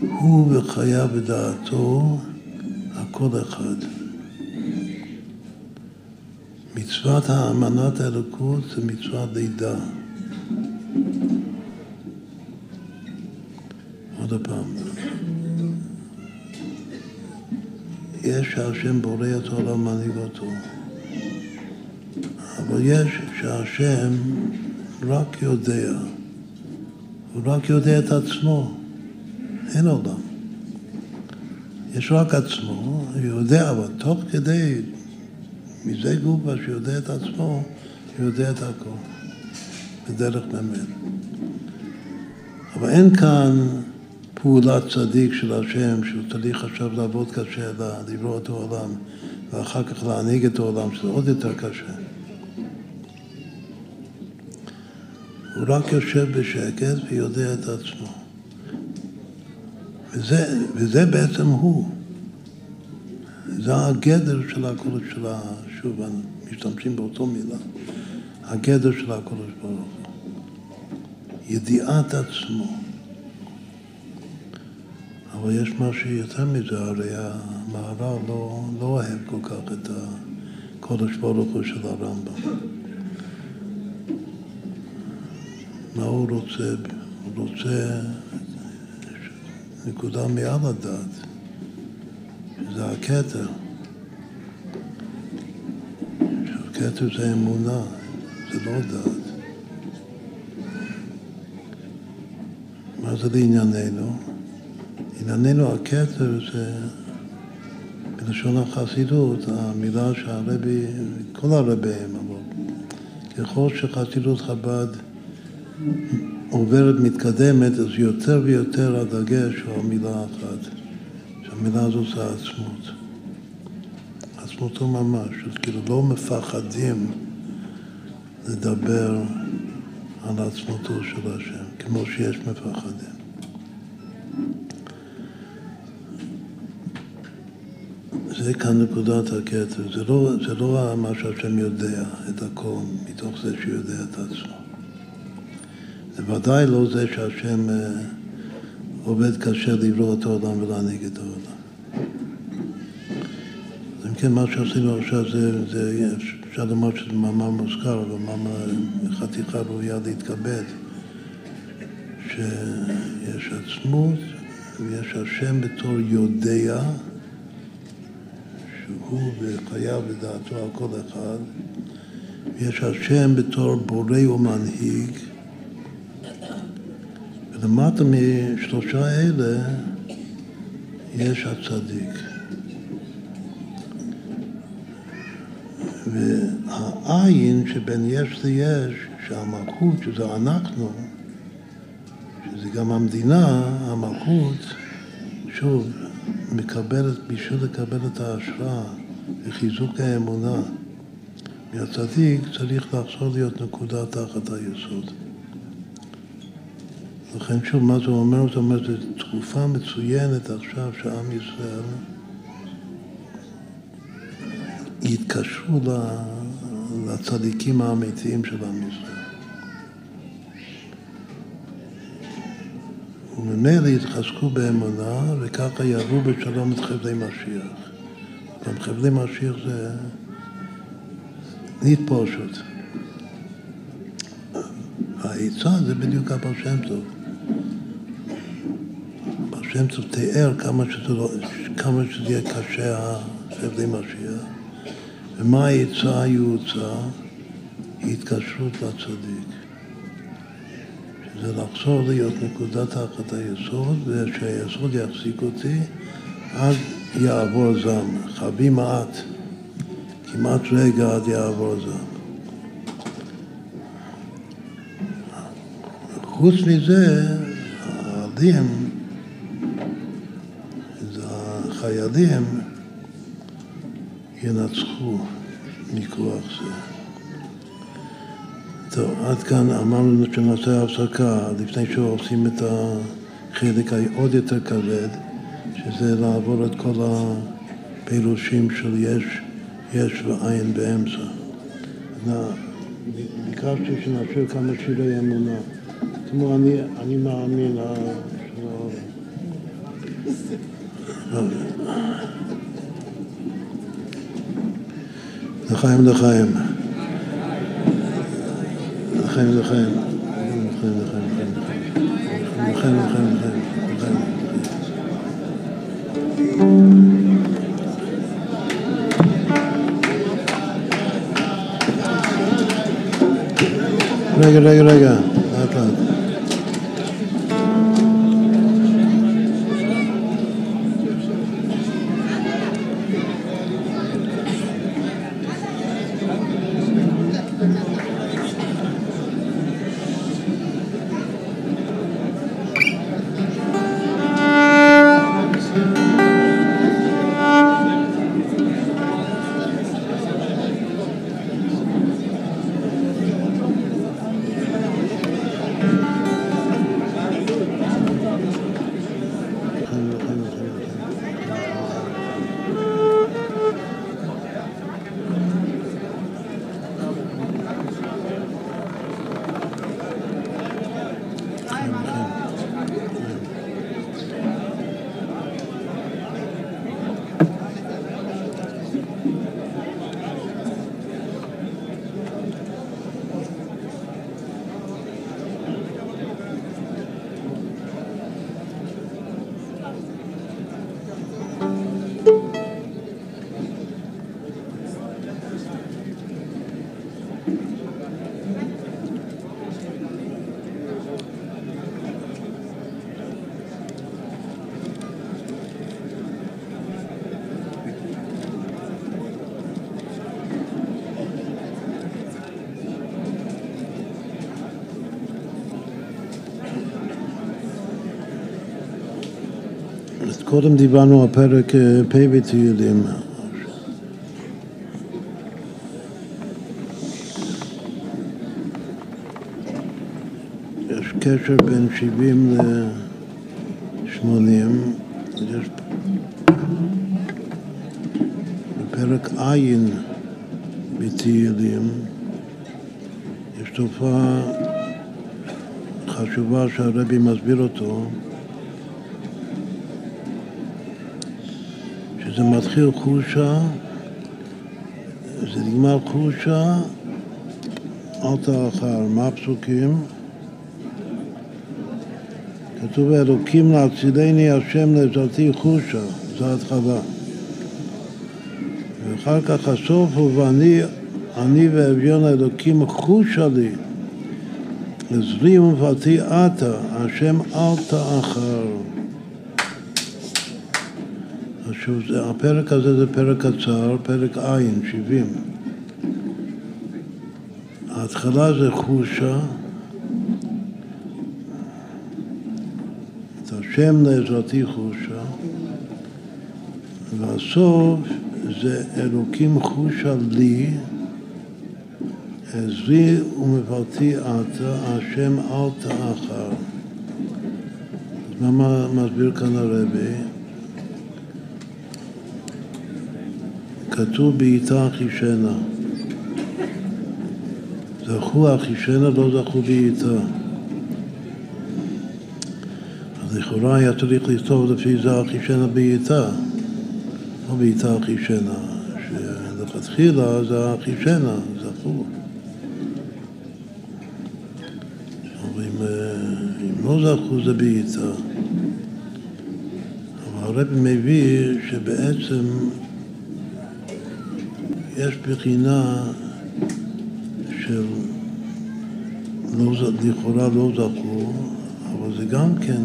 הוא וחיה בדעתו הכל אחד. מצוות האמנת האלוקות זה מצוות לידה. עוד פעם. יש שהשם בורא את העולם מנהיג אותו. אבל יש שהשם רק יודע, הוא רק יודע את עצמו, אין עולם. יש רק עצמו, הוא יודע, אבל תוך כדי, מזה גובה שיודע את עצמו, הוא יודע את הכל, בדרך באמת. אבל אין כאן פעולת צדיק של השם, שהוא צריך עכשיו לעבוד קשה, לברוא את העולם, ואחר כך להנהיג את העולם, שזה עוד יותר קשה. הוא רק יושב בשקט ויודע את עצמו. וזה, וזה בעצם הוא. זה הגדר של הקודש של ה... שוב, משתמשים באותו מילה. הגדר של הקודש ברוך הוא. ידיעת עצמו. אבל יש משהו יותר מזה, הרי המהר"ל לא, לא אוהב כל כך את הקודש ברוך הוא של הרמב"ם. מה הוא רוצה? הוא רוצה נקודה מעל הדעת, זה הכתר. כתר זה אמונה, זה לא דעת. מה זה לענייננו? לענייננו הכתר זה, בלשון החסידות, המילה שהרבי, כל הרבים, אבל ככל שחסידות חב"ד עוברת, מתקדמת, אז יותר ויותר הדגש הוא על מילה אחת, שהמילה הזאת זה העצמות. עצמותו ממש, אז כאילו לא מפחדים לדבר על עצמותו של השם, כמו שיש מפחדים. זה כאן נקודת הכתר, זה לא, זה לא מה שהשם יודע את הכל מתוך זה שהוא יודע את עצמו. זה ודאי לא זה שהשם אה, עובד קשה לברוא את העולם ולהנהיג את העולם. אז אם כן, מה שעשינו עכשיו זה, זה אפשר לומר שזה מאמר מוזכר, אבל מאמר חתיכה ראויה להתכבד, שיש עצמות ויש השם בתור יודע, שהוא וחייו ודעתו על כל אחד, ויש השם בתור בורא ומנהיג, ולמטה משלושה אלה יש הצדיק. והעין שבין יש ליש, שהמלכות, שזה אנחנו, שזה גם המדינה, המלכות, שוב, מקבלת, בשביל לקבל את ההשראה וחיזוק האמונה מהצדיק, צריך לחזור להיות נקודה תחת היסוד. לכן שוב, מה זה אומר? זה אומר, זו תקופה מצוינת עכשיו שעם ישראל יתקשרו לצדיקים האמיתיים של עם ישראל. וממילא יתחזקו באמונה, וככה יעברו בשלום את חבלי משיח. גם חבלי משיח זה נתפושות. העצה זה בדיוק הבעל שם טוב. הבעל שם טוב תיאר כמה שזה, לא, כמה שזה יהיה קשה חבלי משיח. ומה העצה היועצה? התקשרות לצדיק. שזה לחזור להיות נקודת תחת היסוד, ושהיסוד יחזיק אותי עד יעבור זעם. חבי מעט, כמעט רגע עד יעבור זעם. חוץ מזה, העדים, החיילים, ינצחו מכוח זה. טוב, עד כאן אמרנו שנעשה הפסקה לפני שעושים את החלק העוד יותר כבד, שזה לעבור את כל הפירושים של יש, יש ועין באמצע. ביקשתי שנאשר כמה שירי אמונה. כמו אני, אני מאמין, לחיים לחיים. לחיים לחיים. לחיים לחיים. רגע, רגע, רגע, קודם דיברנו על פרק אה, פ' בתהילים. יש קשר בין 70 ל-80, יש בפרק ע' בתהילים, יש תופעה חשובה שהרבי מסביר אותו, זה מתחיל חושה, זה נגמר חושה, אל תאחר. מה הפסוקים? כתוב אלוקים להצילני השם לעזרתי חושה, זו התחלה. ואחר כך הסוף הוא ואני אני ואביון האלוקים חושה לי, עזרי ומפלתי עתה, השם אל תאחר. שוב, הפרק הזה זה פרק קצר, פרק ע', 70. ההתחלה זה חושה, את השם לעזרתי חושה, והסוף זה אלוקים חושה לי, עזרי ומפלתי עתה, השם אל תאחר. מה מסביר כאן הרבי? שכתוב בעיטה אחישנה. זכו אחישנה, לא זכו בעיטה. אז לכאורה היה צריך לכתוב לפי זה אחישנה בעיטה, לא בעיטה אחישנה, שלכתחילה זה אחישנה, זכו. אבל אם, אם לא זכו זה בעיטה. הרב מביא שבעצם יש בחינה של לא, לכאורה לא זכו, אבל זה גם כן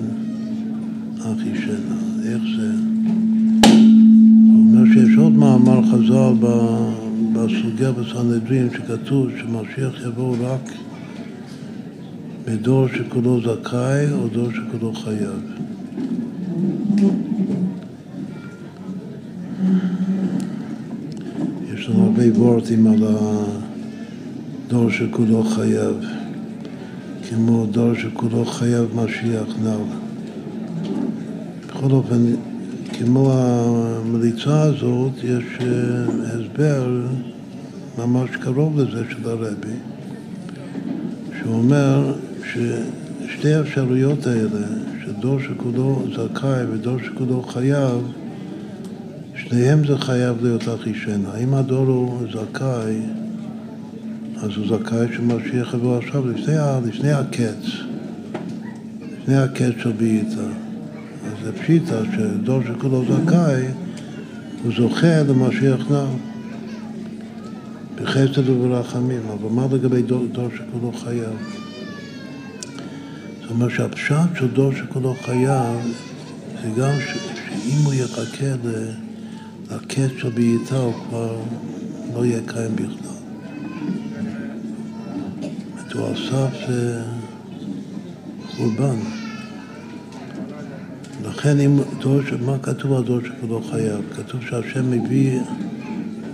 אחי שנה. איך זה? הוא אומר שיש עוד מאמר חז"ל בסוגיה בסנהדרין שכתוב שמשיח יבוא רק בדור שכולו זכאי או דור שכולו חייב. יש לנו הרבה וורטים על הדור שכולו חייב, כמו דור שכולו חייב משיח נ"ל. בכל אופן, כמו המליצה הזאת, יש אה, הסבר ממש קרוב לזה של הרבי, שאומר ששתי האפשרויות האלה, שדור שכולו זכאי ודור שכולו חייב, שניהם זה חייב להיות הכי שינה. אם הדור הוא זכאי, אז הוא זכאי שמשיח יבוא עכשיו לפני, לפני הקץ, לפני הקץ של בעיטה. אז זה פשיטה שדור שכולו זכאי, הוא זוכה למשיח נע. בחסד וברחמים, אבל מה לגבי דור, דור שכולו חייב? זאת אומרת שהפשט של דור שכולו חייב זה גם ש, שאם הוא יחכה לקץ של בעיטה הוא כבר לא יהיה קיים בכלל. הוא על סף חורבן. לכן אם דור, מה כתוב על דור שכולו חייב? כתוב שהשם מביא,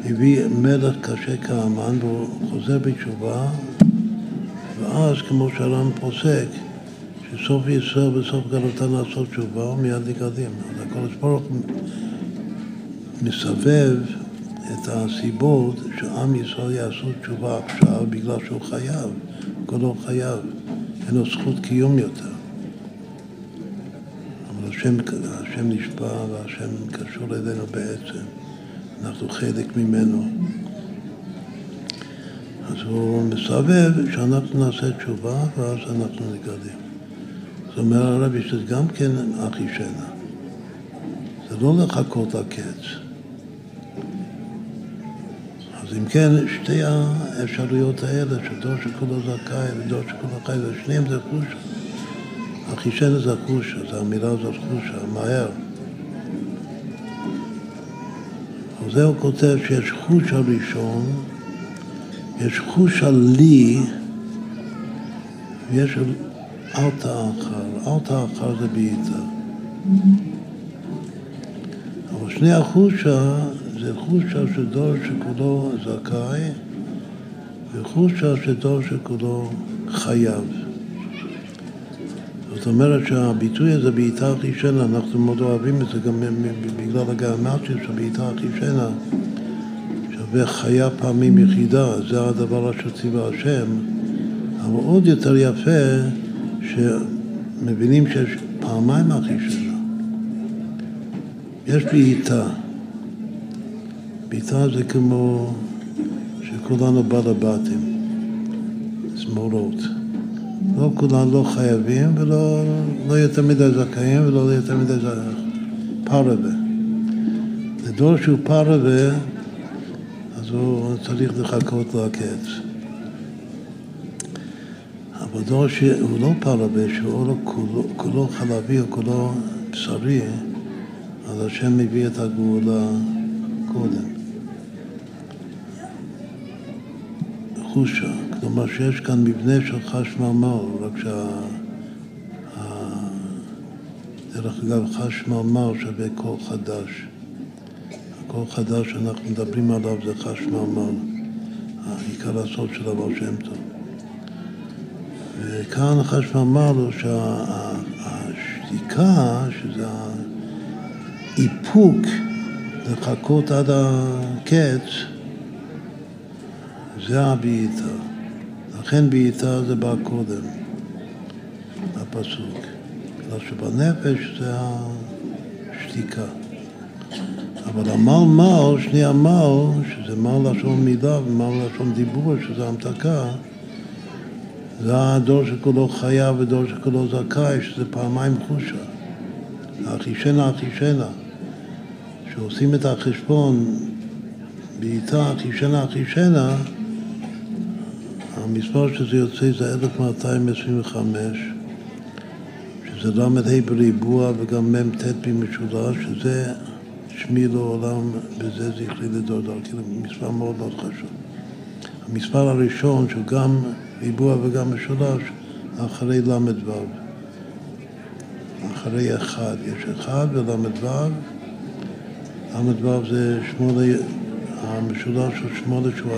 מביא מלך קשה כאמן והוא חוזר בתשובה ואז כמו שהר"ם פוסק שסוף ישראל בסוף גלותה לעשות תשובה ומיד נגדים. אז הקדוש ברוך מסבב את הסיבות שעם ישראל יעשו תשובה עכשיו בגלל שהוא חייב, כולו חייב, אין לו זכות קיום יותר. השם, השם נשבע והשם קשור אלינו בעצם, אנחנו חלק ממנו. אז הוא מסבב שאנחנו נעשה תשובה ואז אנחנו נגדים. זאת אומרת הרבי שזה גם כן אחי שינה. זה לא לחכות לקץ. אז אם כן, שתי האפשרויות האלה, שדור שכולו זכאי ודור שכולו חי, ושניהם זה חושה. החישן זה החושה, זה המילה הזאת חושה, מהר. על זה הוא כותב שיש חוש הראשון, יש חוש הלי, ויש אל תאכל, אל תאכל זה בעיטה. אבל שני החושה זה חושה של דור שכולו זכאי וחושה של דור שכולו חייב. זאת אומרת שהביטוי הזה בעיטה הכי שנה, אנחנו מאוד אוהבים את זה גם בגלל הגאמטיה של בעיטה הכי שנה, שווה חיה פעמים יחידה, זה הדבר אשר ציווה השם, אבל עוד יותר יפה שמבינים שיש פעמיים הכי שנה. יש בעיטה. בעיטה זה כמו שכולנו בעל הבתים, זמורות. לא כולם לא חייבים ולא לא יותר מדי זכאים ולא יותר מדי פרווה. לדור שהוא פרווה, אז הוא צריך לחכות לקץ. אבל דור שהוא לא פרווה, שהוא לא כולו, כולו חלבי או כולו בשרי, אז השם מביא את הגאולה קודם. חושה. כלומר שיש כאן מבנה של חשמל, רק שה... דרך אגב, חשמל שווה קול חדש. הקול חדש שאנחנו מדברים עליו זה חשמל, העיקר הסוד של הבעל שם טוב. וכאן חשמל הוא שהשתיקה, שזה האיפוק לחכות עד הקץ, זה הבעיטה. לכן בעיטה זה בא קודם, הפסוק. בגלל שבנפש זה השתיקה. אבל המלמל, שני המל, שזה מל לשון מילה ומל לשון דיבור, שזה המתקה, זה הדור שכולו חייב ודור שכולו זכאי, שזה פעמיים חושה. אחישנה, אחישנה. כשעושים את החשבון בעיטה אחישנה, אחישנה, המספר שזה יוצא זה 1225, שזה ל"ה בריבוע וגם מ"ט במשולש, שזה שמי לעולם וזה זכרי לדור דור, כאילו מספר מאוד מאוד חשוב. המספר הראשון שהוא גם ריבוע וגם משולש, אחרי ל"ו. אחרי אחד, יש אחד ול"ו, ל"ו זה שמונה, המשולש של שמונה שהוא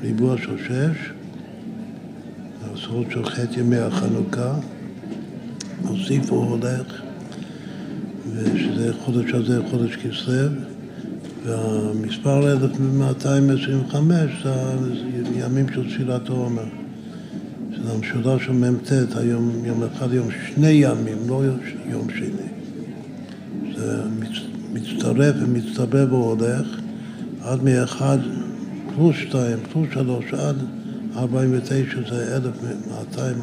הריבוע של שש, הסוד של חטא ימי החנוכה, מוסיף הולך, ושזה חודש הזה, חודש כסלו, והמספר 1225 זה ימים של תפילת העומר. שזה המשולש של מ"ט, היום יום אחד, יום שני ימים, לא יום שני. זה מצטרף ומצטבר והולך עד מאחד פלוס שתיים, פלוס שלוש, עד ארבעים ותשע זה אלף מאתיים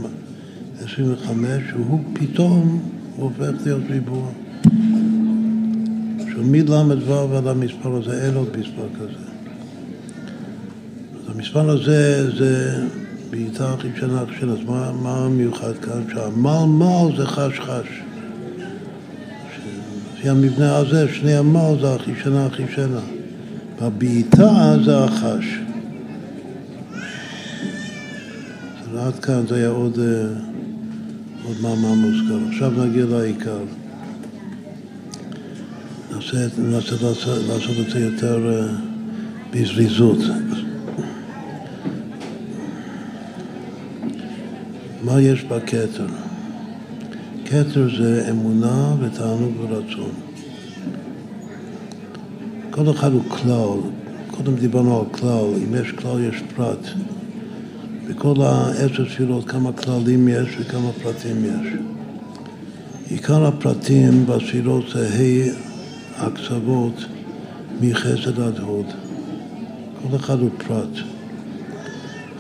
עשרים וחמש, והוא פתאום הופך להיות ריבוע. מל"ו ועד המספר הזה, אין עוד מספר כזה. אז המספר הזה זה בעיטה הכי שנה שנה, אז מה, מה המיוחד כאן? שהמל-מל זה חש-חש. לפי המבנה הזה, שני המל זה הכי שנה הכי שנה. והבעיטה זה החש. אז עד כאן זה היה עוד, אה, עוד מאמר מוזכר. עכשיו נגיע לעיקר. ננסה, לעשות, לעשות את זה יותר אה, בזריזות. מה יש בכתר? כתר זה אמונה ותענוג ורצון. כל אחד הוא כלל, קודם דיברנו על כלל, אם יש כלל יש פרט. בכל העשר תפילות כמה כללים יש וכמה פרטים יש. עיקר הפרטים בספירות זה ה' הקצוות מחסד עד הוד. כל אחד הוא פרט.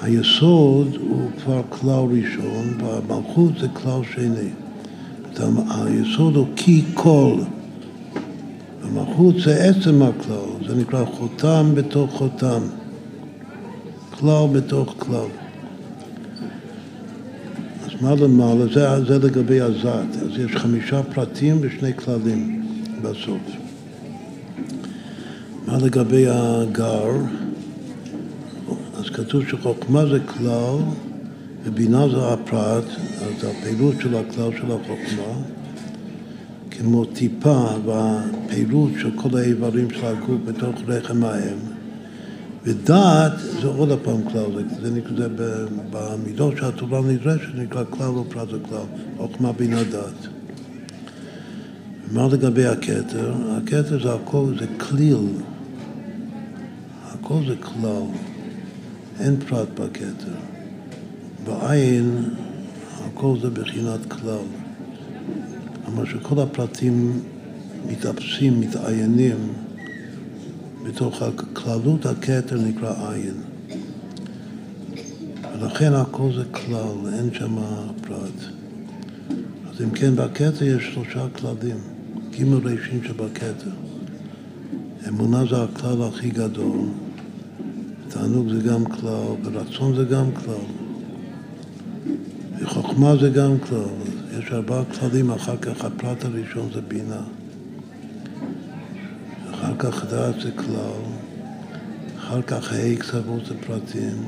היסוד הוא כבר כלל ראשון, והמלכות זה כלל שני. היסוד הוא כי כל. המלכות זה עצם הכלל, זה נקרא חותם בתוך חותם. כלל בתוך כלל. מה למעלה? זה, זה לגבי הזת. אז יש חמישה פרטים ושני כללים בסוף. מה לגבי הגר? אז כתוב שחוכמה זה כלל ובינה זה הפרט, אז הפעילות של הכלל של החוכמה, כמו טיפה והפעילות של כל האיברים של הגוף בתוך רחם האם. ודעת זה עוד הפעם כלל, זה, זה במידות שהתורה נדרשת נקרא כלל ופרט זה כלל, חוכמה בינה דעת. מה לגבי הכתר? הכתר זה הכל, זה כליל. הכל זה כלל, אין פרט בכתר. בעין הכל זה בחינת כלל. כלומר שכל הפרטים מתאפסים, מתעיינים בתוך הכללות הכתר נקרא עין. ולכן הכל זה כלל, אין שם פרט. אז אם כן, בכתר יש שלושה כללים, ג' ראשים שבכתר. אמונה זה הכלל הכי גדול, תענוג זה גם כלל, ורצון זה גם כלל, וחוכמה זה גם כלל. יש ארבעה כללים, אחר כך הפרט הראשון זה בינה. כך דעת זה כלל, אחר כך ה' קצוות זה פרטים,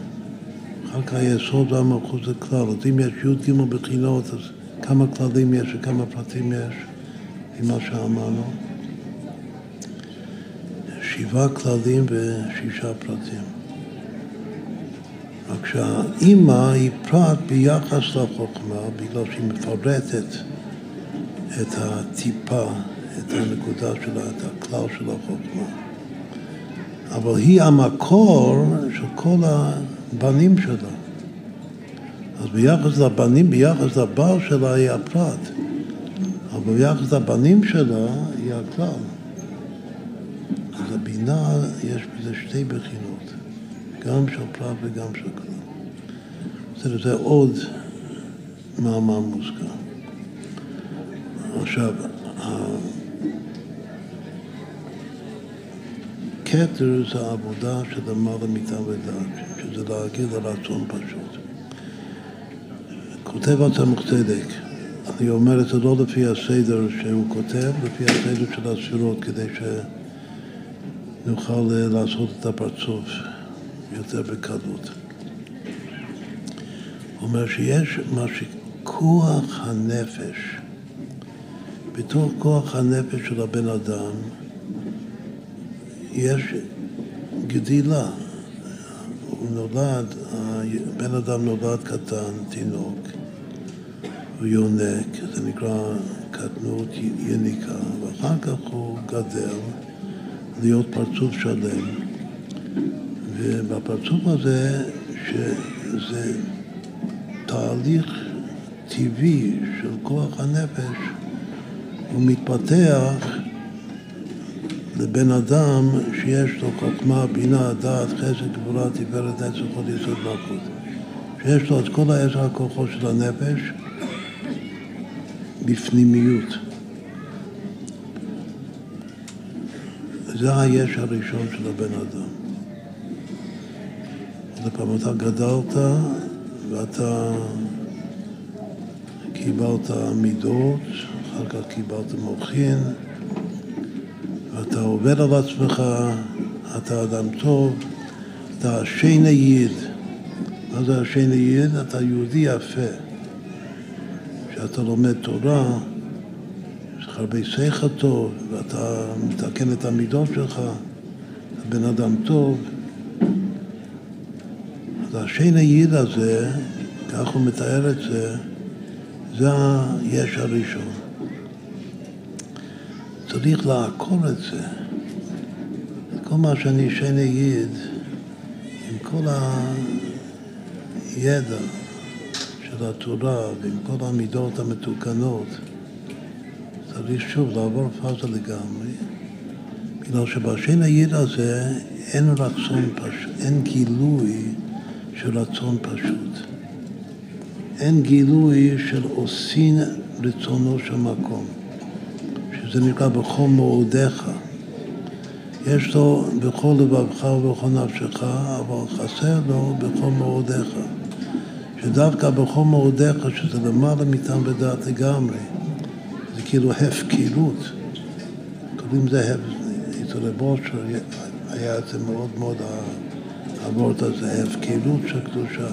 אחר כך היסוד והמלכות זה כלל. אז אם יש י"ג בחינות, אז כמה כללים יש וכמה פרטים יש, עם מה שאמרנו? שבעה כללים ושישה פרטים. רק שהאימא היא פרט ביחס לחוכמה, בגלל שהיא מפרטת את הטיפה, את הנקודה שלה, את הכלל של החוכמה. אבל היא המקור של כל הבנים שלה. אז ביחס לבנים, ביחס לבעל שלה היא הפרט, אבל ביחס לבנים שלה היא הכלל. אז הבינה, יש בזה שתי בחינות, גם של פרט וגם של כלל. זה עוד מאמר מוזכר. עכשיו, כתר זה העבודה של למעלה ודעת, שזה להגיד לרצון פשוט. כותב הצמח צדק, אני אומר את זה לא לפי הסדר שהוא כותב, לפי הסדר של הספירות, כדי שנוכל לעשות את הפרצוף יותר בקלות. הוא אומר שיש מה שכוח הנפש, בתוך כוח הנפש של הבן אדם יש גדילה. הוא נולד, בן אדם נולד קטן, תינוק, הוא יונק, זה נקרא קטנות יניקה, ואחר כך הוא גדל להיות פרצוף שלם. ובפרצוף הזה, שזה תהליך טבעי של כוח הנפש, הוא מתפתח לבן אדם שיש לו חוכמה, בינה, דעת, חסד, גבולה, תפארת, נצח, כל יסוד מלכות. שיש לו את כל העשר הכוחות של הנפש בפנימיות. זה היש הראשון של הבן אדם. עוד פעם, אתה גדלת ואתה קיבלת מידות, אחר כך קיבלת מוחין, ואתה עובד על עצמך, אתה אדם טוב, אתה שני יד. מה זה השני יד? אתה יהודי יפה. כשאתה לומד תורה, יש לך הרבה שכל טוב, ואתה מתקן את המידות שלך, אתה בן אדם טוב. אז השני יד הזה, כך הוא מתאר את זה, זה היש הראשון. צריך לעקור את זה. כל מה שאני שני יד, עם כל הידע של התורה ועם כל המידות המתוקנות, צריך שוב לעבור פאזה לגמרי, בגלל שבשן היד הזה אין רצון פשוט, אין גילוי של רצון פשוט. אין גילוי של עושין רצונו של מקום. שזה נקרא בכל מאודיך. יש לו בכל לבבך ובכל נפשך, אבל חסר לו בכל מאודיך. שדווקא בכל מאודיך, שזה למעלה מטעם ודעת לגמרי, זה כאילו הפקירות. קוראים לזה אצל הבושר, היה את זה מאוד מאוד, הוורד הזה, הפקירות של קדושה.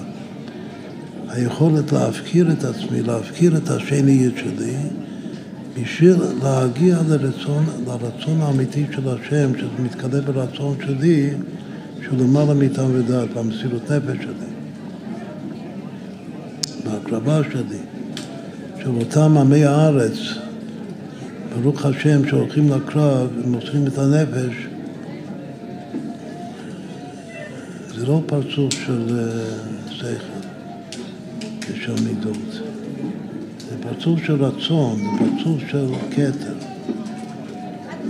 היכולת להפקיר את עצמי, להפקיר את השניות שלי, בשביל להגיע לרצון, לרצון האמיתי של השם, שזה מתקדם ברצון שלי, שהוא למעלה מטעם ודעת, במסירות נפש שלי, בהקרבה שלי, של אותם עמי הארץ, ברוך השם, שהולכים לקרב ומוסרים את הנפש, זה לא פרצוף של אה, שכל ושל מידות. פרצוף של רצון, זה פרצוף של כתר.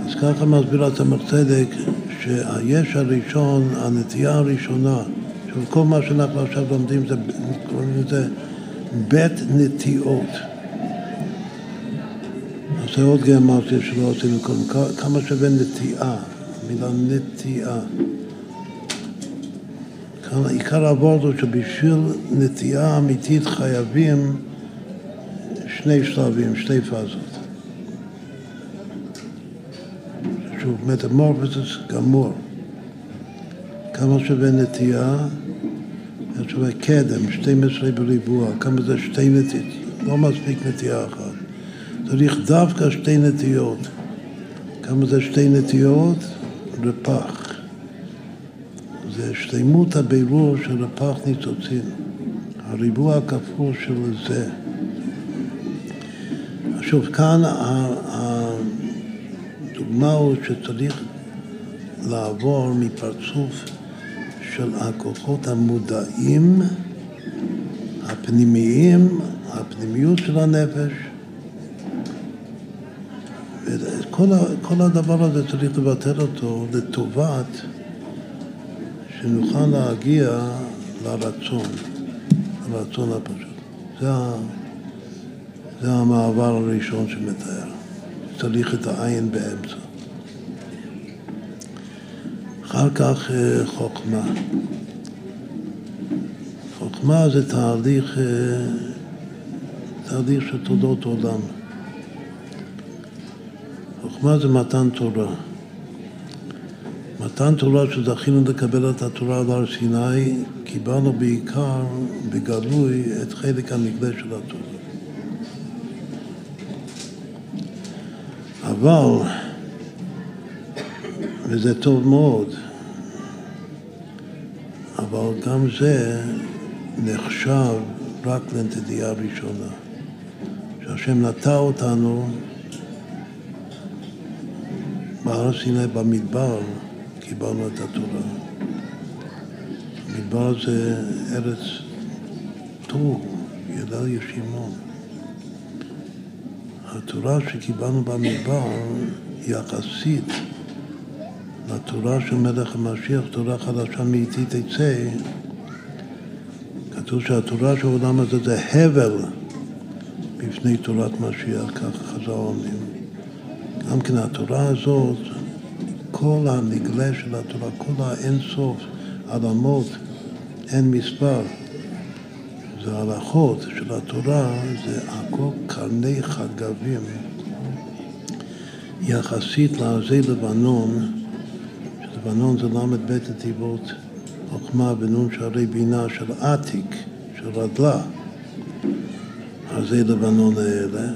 אז ככה מסביר התמר צדק שהיש הראשון, הנטייה הראשונה, של כל מה שאנחנו עכשיו לומדים, זה, קוראים לזה בית נטיעות. אז זה עוד גרמטיה שלא עשינו קודם, כמה שווה נטיעה, המילה נטיעה. כאן עיקר העבוד הוא שבשביל נטיעה אמיתית חייבים שני שלבים, שתי פאזות. שוב, מטמורפוס גמור. כמה שווה נטייה? זה שווה קדם, 12 בריבוע. כמה זה שתי נטיות? לא מספיק נטייה אחת. צריך דווקא שתי נטיות. כמה זה שתי נטיות? רפ"ח. זה שלמות הבירור של רפ"ח ניצוצין. הריבוע הכפול של זה. שוב, כאן הדוגמה הוא שצריך לעבור מפרצוף של הכוחות המודעים, הפנימיים, הפנימיות של הנפש. וכל הדבר הזה צריך לבטל אותו לטובת שנוכל להגיע לרצון, לרצון הפשוט. זה, זה המעבר הראשון שמתאר. צריך את העין באמצע. אחר כך אה, חוכמה. חוכמה זה תהליך, אה, תהליך של תולדות עולם. חוכמה זה מתן תורה. מתן תורה שזכינו לקבל את התורה על הר סיני, קיבלנו בעיקר בגלוי את חלק הנגלה של התורה. אבל, וזה טוב מאוד, אבל גם זה נחשב רק לנתידייה ראשונה. שהשם נטע אותנו בהר סיני במדבר, קיבלנו את התורה. המדבר זה ארץ טוב, ידע ישימון. התורה שקיבלנו במדבר יחסית לתורה של מלך המשיח, תורה חדשה מאיתי תצא, כתוב שהתורה של העולם הזה זה הבל בפני תורת משיח, ככה חז"ל אומרים. גם כן התורה הזאת, כל הנגלה של התורה, כל האינסוף, עלמות, אין מספר. זה ההלכות של התורה, זה הכל קרני חגבים יחסית לעזי לבנון, שלבנון זה ל"ב נתיבות חוכמה ונון שערי בינה של עתיק, של רדלה, עזי לבנון האלה,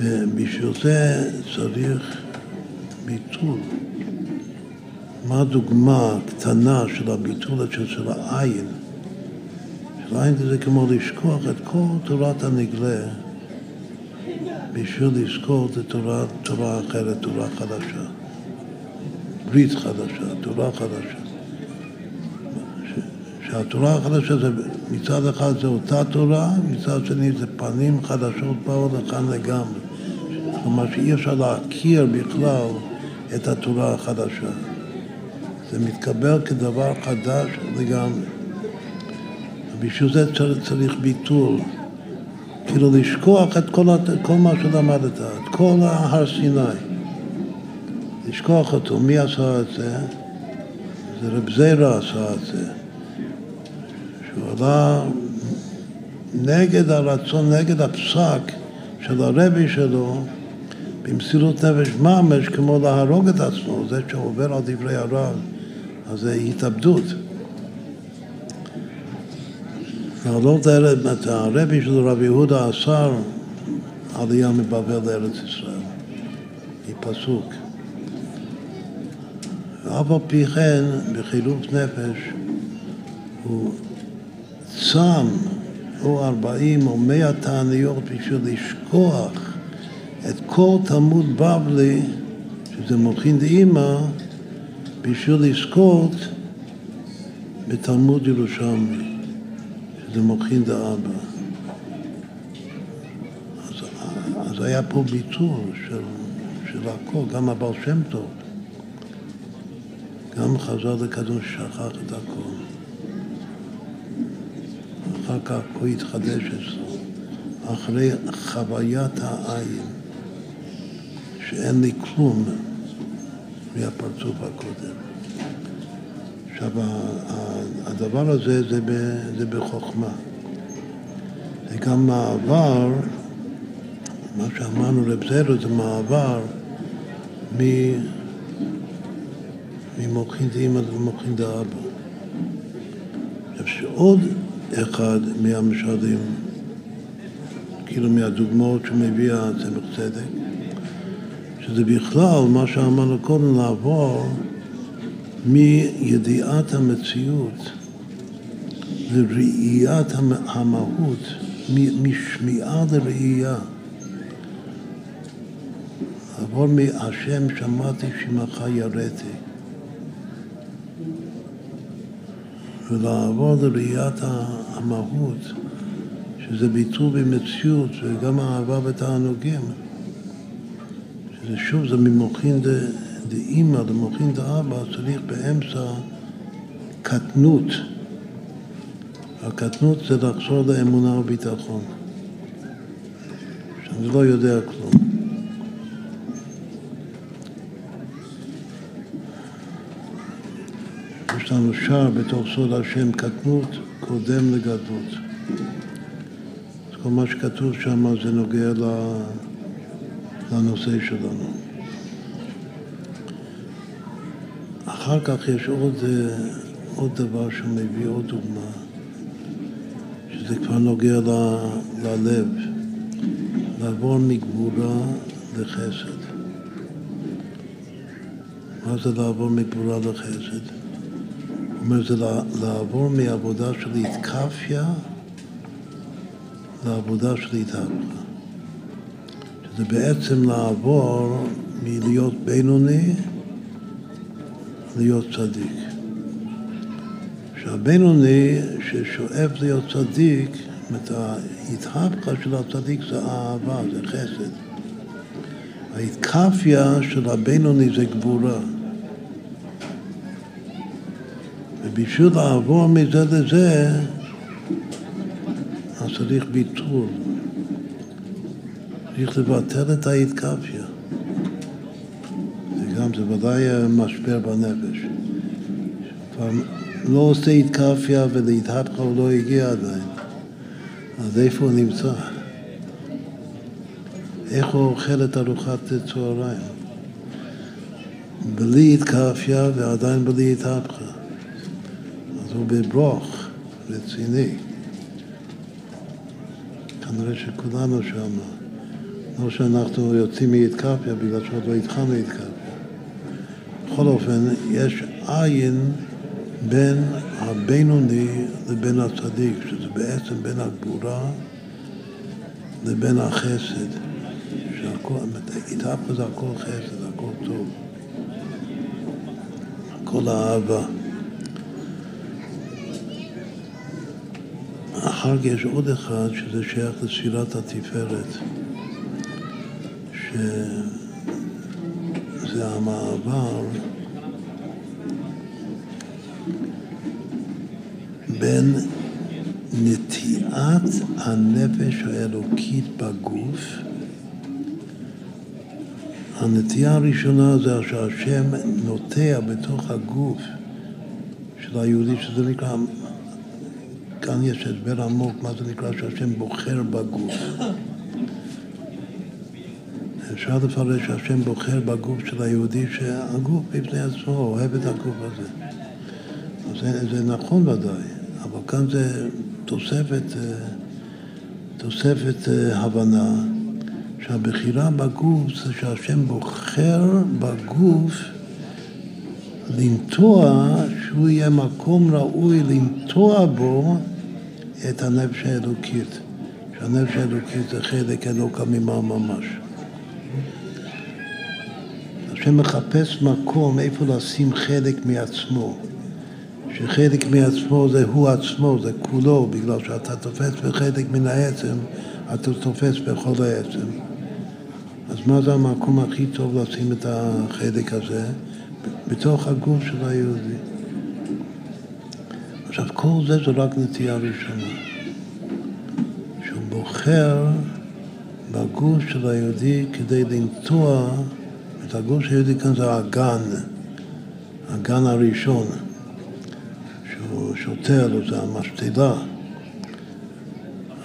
ובשביל זה צריך ביטול. מה הדוגמה הקטנה של הביטול של העין? עין זה כמו לשכוח את כל תורת הנגלה בשביל לזכור את תורה, תורה אחרת, תורה חדשה. ברית חדשה, תורה חדשה. שהתורה החדשה זה מצד אחד זה אותה תורה, מצד שני זה פנים חדשות באו לכאן לגמרי. כלומר שאי אפשר להכיר בכלל את התורה החדשה. זה מתקבל כדבר חדש לגמרי. בשביל זה צריך, צריך ביטול. כאילו לשכוח את כל, כל מה שלמדת, את כל ההר סיני. לשכוח אותו. מי עשה את זה? זה רב זירא עשה את זה. שהוא עלה נגד הרצון, נגד הפסק של הרבי שלו, במסירות נפש ממש, כמו להרוג את עצמו, זה שעובר על דברי הרב, אז זה התאבדות. לעלות את הרבי של רבי יהודה אסר עלייה מבבל לארץ ישראל, מפסוק. ואף על פי כן, בחילוף נפש, הוא צם או ארבעים או מאה תעניות בשביל לשכוח את כל תלמוד בבלי, שזה מוחין דאמא, בשביל לזכות בתלמוד ירושלמי. זה מוחין דאבא. אז, אז היה פה ביטול של, של הכל, גם הבעל שם טוב, גם חזר לקדוש ששכח את הכל. אחר כך הוא התחדש אצלו, אחרי חוויית העין, שאין לי כלום מהפרצוף הקודם. עכשיו, הדבר הזה זה, ב, זה בחוכמה. זה גם מעבר, מה שאמרנו לבזרו זה מעבר ממוחין דאמא למוחין דאבא. עכשיו, שעוד אחד מהמשלים, כאילו מהדוגמאות שמביא הצמח צדק, שזה בכלל מה שאמרנו קודם, לעבור מידיעת המציאות לראיית המהות, משמיעה לראייה. לעבור מהשם שמעתי שמך יראתי. ולעבור לראיית המהות, שזה ביטול במציאות, וגם האהבה ותענוגים. שזה שוב, זה ממוחין דאימא למוחין דאבא, צריך באמצע קטנות. הקטנות זה לחזור לאמונה וביטחון. שאני לא יודע כלום. יש לנו שער בתוך סוד השם קטנות קודם לגדלות. אז כל מה שכתוב שם זה נוגע לנושא שלנו. אחר כך יש עוד, עוד דבר שמביא עוד דוגמה, שזה כבר נוגע ל, ללב, לעבור מגבורה לחסד. מה זה לעבור מגבורה לחסד? אומר, זה לעבור מעבודה של התקפיה לעבודה של התהפכה. שזה בעצם לעבור מלהיות בינוני להיות צדיק. שהבינוני ששואף להיות צדיק, זאת ההתהפכה של הצדיק זה אהבה, זה חסד. ההתקפיה של הבינוני זה גבורה. ובשביל לעבור מזה לזה, אז צריך ביטול. צריך לבטל את ההתקפיה. זה ודאי משבר בנפש. כבר לא עושה התקפיה ולהתהפכה הוא לא הגיע עדיין. אז איפה הוא נמצא? איך הוא אוכל את ארוחת צהריים? בלי התקפיה ועדיין בלי התהפכה. הוא בברוך רציני. כנראה שכולנו שם. לא שאנחנו יוצאים מאתקפיה בגלל שעוד לא התחלנו אתקפיה. בכל אופן, יש עין בין הבינוני לבין הצדיק, שזה בעצם בין הגבורה לבין החסד. שהכל, זה הכל חסד, הכל טוב. הכל אהבה. אחר כך יש עוד אחד שזה שייך לספירת התפארת, שזה המעבר בין נטיעת הנפש האלוקית בגוף הנטייה הראשונה זה שהשם נוטע בתוך הגוף של היהודי, שזה נקרא כאן יש הסבר עמוק מה זה נקרא שהשם בוחר בגוף. אפשר לפרש שהשם בוחר בגוף של היהודי שהגוף בפני עצמו אוהב את הגוף הזה. זה, זה נכון ודאי, אבל כאן זה תוספת, תוספת הבנה שהבחירה בגוף זה שהשם בוחר בגוף לנטוע, שהוא יהיה מקום ראוי לנטוע בו את הנפש האלוקית, שהנפש האלוקית זה חלק אלוקא ממעל ממש. השם מחפש מקום איפה לשים חלק מעצמו, שחלק מעצמו זה הוא עצמו, זה כולו, בגלל שאתה תופס בחלק מן העצם, אתה תופס בכל העצם. אז מה זה המקום הכי טוב לשים את החלק הזה? בתוך הגוף של היהודי. עכשיו, כל זה זה רק נטייה ראשונה. שהוא בוחר בגוף של היהודי כדי לנטוע הגוף של היהודי כאן זה הגן, הגן הראשון, שהוא שותל, זה המשתלה.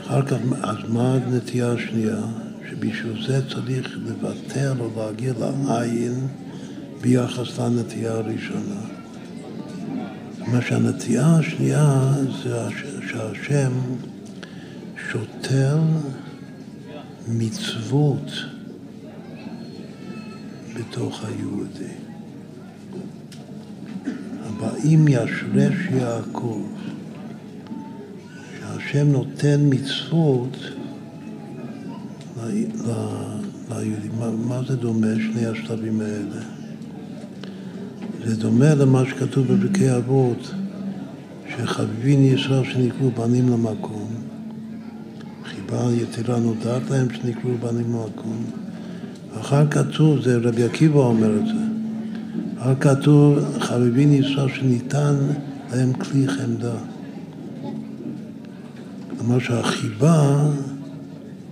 אחר כך, אז מה הנטייה השנייה? שבשביל זה צריך לבטל או להגיע לעין ביחס לנטייה הראשונה. מה שהנטייה השנייה זה שהשם שותל מצוות בתוך היהודי. הבאים ישרש יעקב, שהשם נותן מצוות ליהודים. מה, מה זה דומה, שני השלבים האלה? זה דומה למה שכתוב בפרקי אבות, שחביבין ישראל שנקראו בנים למקום, חיבה יתירה נודעת להם שנקראו בנים למקום. אחר כתוב, זה רבי עקיבא אומר את זה, אחר כתוב חביבין ישראל שניתן להם כלי חמדה. כלומר שהחיבה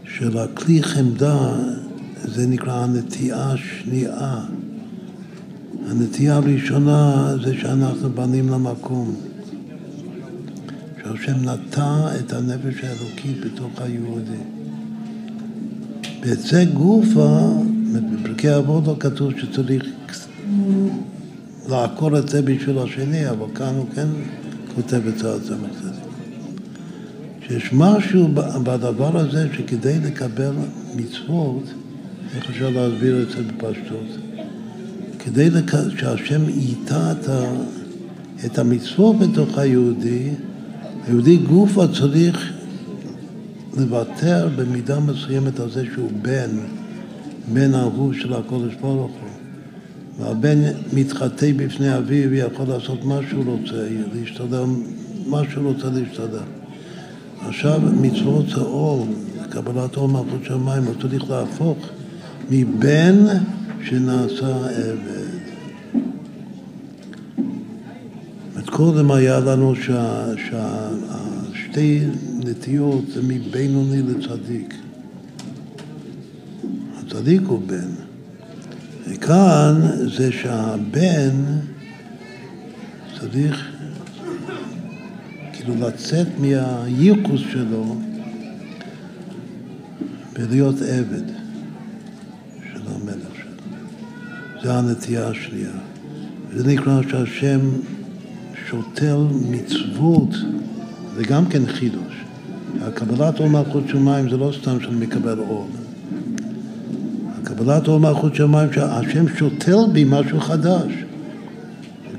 של הכלי חמדה זה נקרא הנטיעה השנייה. הנטייה הראשונה זה שאנחנו בנים למקום. שהשם נטע את הנפש האלוקית בתוך היהודי. זה גופה, בפרקי אבות לא כתוב שצריך לעקור את זה בשביל השני, אבל כאן הוא כן כותב את זה על זה שיש משהו בדבר הזה שכדי לקבל מצוות, איך אפשר להסביר את זה בפשטות? כדי לק... שהשם ייטע את, ה... את המצוות בתוך היהודי, היהודי גופה צריך לוותר במידה מסוימת על זה שהוא בן, בן אהוב של הקודש ברוך הוא. והבן מתחטא בפני אביו ויכול לעשות מה שהוא רוצה, להשתדר, מה שהוא רוצה להשתדר. עכשיו מצוות זה קבלת אור מלכות שמיים, הוא צריך להפוך מבן שנעשה עבד. קודם היה לנו שהשתי נטיות זה מבינוני לצדיק. הצדיק הוא בן. וכאן זה שהבן צריך כאילו לצאת מהייחוס שלו ולהיות עבד של המלך שלו. זה הנטייה השנייה. זה נקרא שהשם שותל מצוות, זה גם כן חידוש. הקבלת אור מלכות שמיים זה לא סתם שאני מקבל אור. הקבלת אור מלכות שמיים שהשם שותל בי משהו חדש.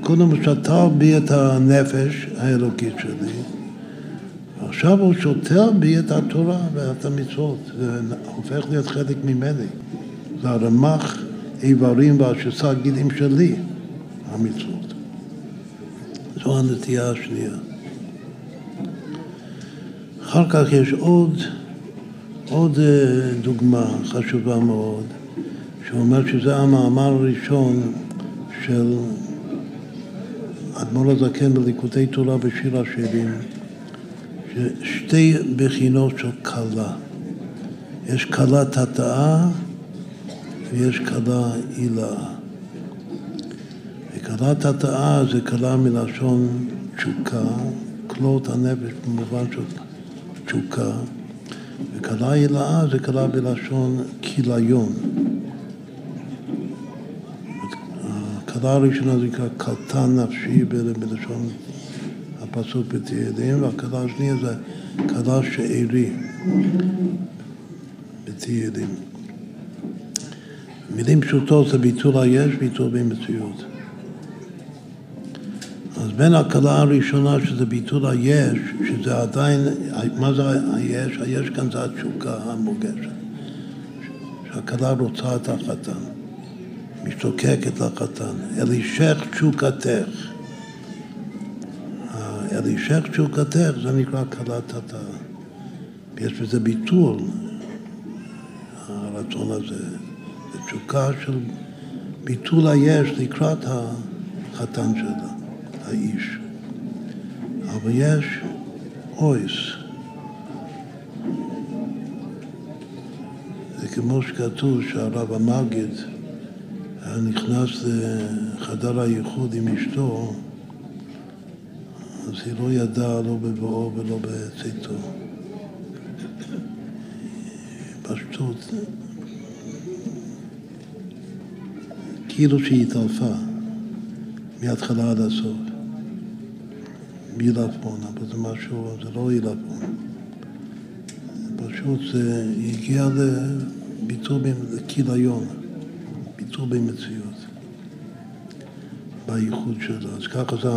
קודם הוא שתל בי את הנפש האלוקית שלי, ועכשיו הוא שוטר בי את התורה ואת המצוות, זה הופך להיות חלק ממני. זה הרמ"ח איברים והשסה גילים שלי, המצוות. זו הנטייה השנייה. אחר כך יש עוד, עוד אה, דוגמה חשובה מאוד, שאומר שזה המאמר הראשון של אדמו"ר הזקן בליקודי תורה בשיר השירים, ששתי בחינות של כלה. יש כלה תתאה ויש כלה עילה. וכלה תתאה זה כלה מלשון תשוקה, כלות הנפש במובן של תשוקה, וכלה עילאה זה כלה בלשון כיליון. ההתחלה הראשונה זה נקרא קלטן נפשי בלשון הפסוק בתהילים, והקלה השנייה זה קלה שארי בתהילים. מילים פשוטות זה ביטול היש, ביטול במציאות. בין הקלה הראשונה שזה ביטול היש, שזה עדיין, מה זה היש? היש כאן זה התשוקה המוגשת. שהקלה רוצה את החתן. משתוקקת לחתן, אלישך תשוקתך. אלישך תשוקתך זה נקרא קלת התא. יש בזה ביטול, הרצון הזה. זה תשוקה של ביטול היש לקראת החתן שלה, האיש. אבל יש אויס. זה כמו שכתוב שהרב המגיד נכנס לחדר הייחוד עם אשתו, אז היא לא ידעה לא בבואו ולא בצאתו. פשטות, כאילו שהיא התעלפה מההתחלה עד הסוף. בעילפון, אבל זה משהו, זה לא עילפון. פשוט זה הגיע לביטוי לכיליון. ביטול במציאות, בייחוד שלו. אז ככה זה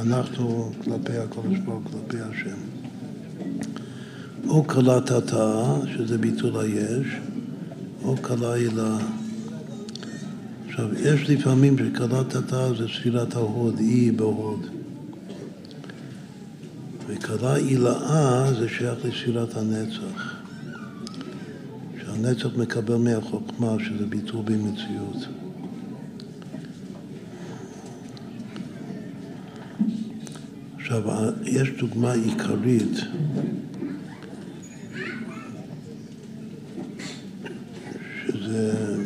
אנחנו כלפי הקודש ברוך כלפי השם. או קלת התאה, שזה ביטול היש, או כלה הילה. עכשיו, יש לפעמים שכלה תתה זה ספירת ההוד, אי בהוד. וכלה הילאה זה שייך לספירת הנצח. שהנצח מקבל מהחוכמה, שזה ביטול במציאות. עכשיו, יש דוגמה עיקרית שזה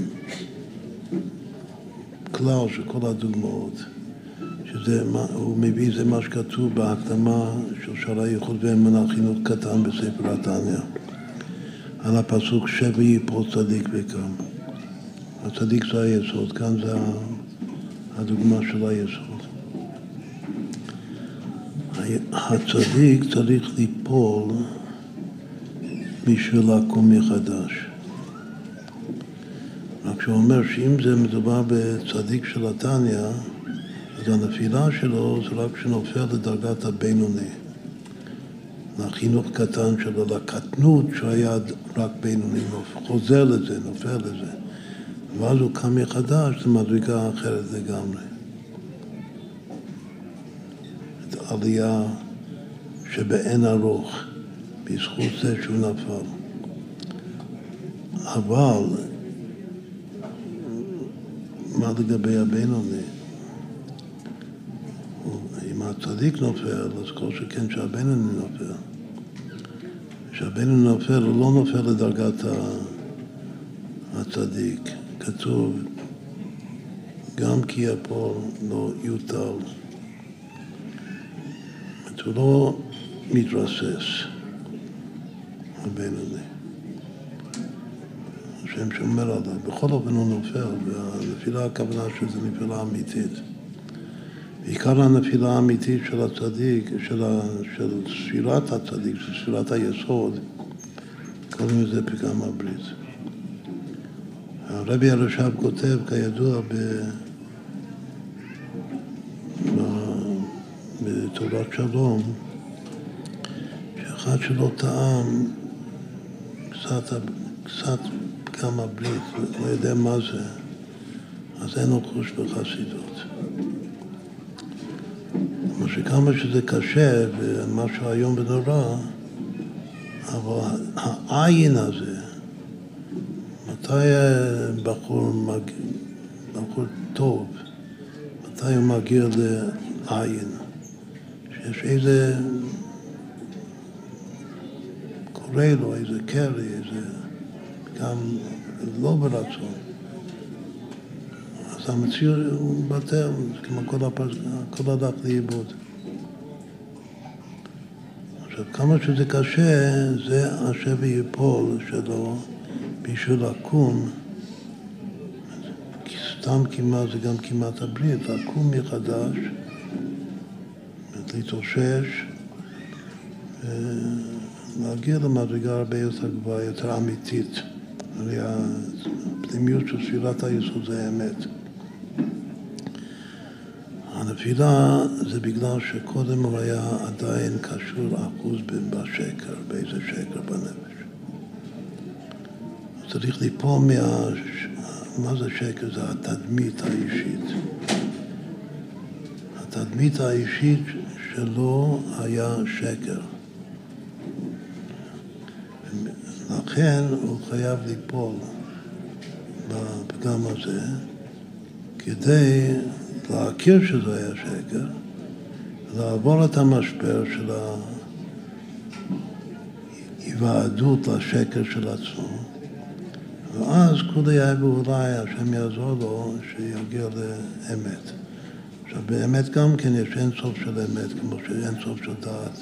כלל של כל הדוגמאות, שזה, הוא מביא, זה מה שכתוב בהקדמה של שערי ייחוד ואמונה חינוך קטן בספר התניא, על הפסוק שבי יפול צדיק וקם. הצדיק זה היסוד, כאן זה הדוגמה של היסוד. הצדיק צריך ליפול בשביל לקום מחדש. רק שהוא אומר שאם זה מדובר בצדיק של התניא, אז הנפילה שלו זה רק כשנופל לדרגת הבינוני. לחינוך קטן שלו, לקטנות שהיה רק בינוני, חוזר לזה, נופל לזה. ואז הוא קם מחדש, זו מדרגה אחרת לגמרי. עלייה שבאין ארוך, בזכות זה שהוא נפל. אבל מה לגבי הבינוני? אם הצדיק נופל, אז כל שכן שהבינוני נופל. כשהבינוני נופל, הוא לא נופל לדרגת הצדיק. כתוב, גם כי יפול לא יוטל. הוא לא מתרסס, הבינוני. השם שומר עליו. בכל אופן הוא נופל, והנפילה הכוונה שזה נפילה אמיתית. עיקר הנפילה האמיתית של הצדיק, של, ספירת הצדיק, של ספירת היסוד, קוראים לזה פגם הברית. הרבי הרש"ב כותב, כידוע, ב... בתורת שלום, שאחד שלא טעם קצת, קצת פגם הברית, לא יודע מה זה, אז אין לו חוש בחסידות. שכמה שזה קשה ומשהו איום ונורא, אבל העין הזה, מתי בחור, מג... בחור טוב, מתי הוא מגיע לעין? שיש איזה, קורה לו איזה קרי, איזה, גם לא ברצון. אז המציאות הוא בטל, כמו כל, הפס... כל הלך לאיבוד. עכשיו, כמה שזה קשה, זה השבי יפול שלו בשביל לקום. סתם כמעט זה גם כמעט הברית, לקום מחדש. להתאושש ולהגיע למדרגה הרבה יותר גבוהה, יותר אמיתית. הרי הפנימיות של ספירת היסוד זה האמת. הנפילה זה בגלל שקודם הוא היה עדיין קשור אחוז בשקר, באיזה שקר בנפש. צריך ליפול מה... מה זה שקר? זה התדמית האישית. התדמית האישית שלא היה שקר. לכן הוא חייב ליפול בפגם הזה כדי להכיר שזה היה שקר, לעבור את המשבר של ההיוועדות לשקר של עצמו, ואז כולי יהיה ואולי השם יעזור לו שיגיע לאמת. עכשיו באמת גם כן יש אין סוף של אמת, כמו שאין סוף של דעת.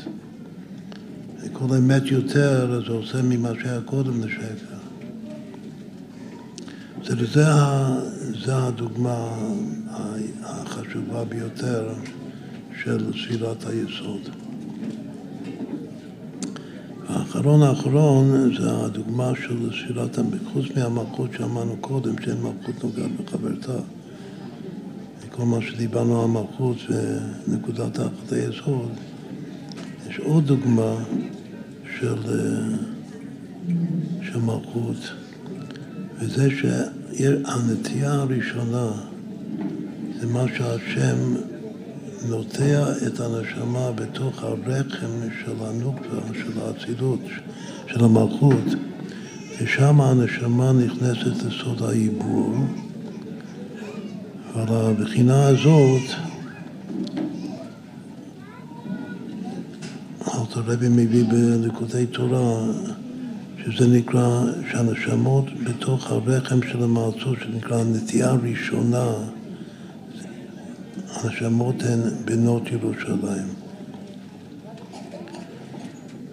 וכל אמת יותר, זה עושה ממה שהיה קודם לשקר. זה, זה, הדוגמה החשובה ביותר של ספירת היסוד. האחרון האחרון זה הדוגמה של ספירת, חוץ מהמלכות שאמרנו קודם, שאין מלכות נוגעת בחברתה. כל מה שדיברנו על המלכות ונקודת תחת היסוד, יש עוד דוגמה של, של מלכות, וזה שהנטייה הראשונה זה מה שהשם נוטע את הנשמה בתוך הרחם של הנוקבה, של האצילות, של המלכות, ושם הנשמה נכנסת לסוד העיבור. ועל הבחינה הזאת אלתר רבי מביא בליקודי תורה שזה נקרא שהנשמות בתוך הרחם של המעצור שנקרא נטייה ראשונה הנשמות הן בנות ירושלים.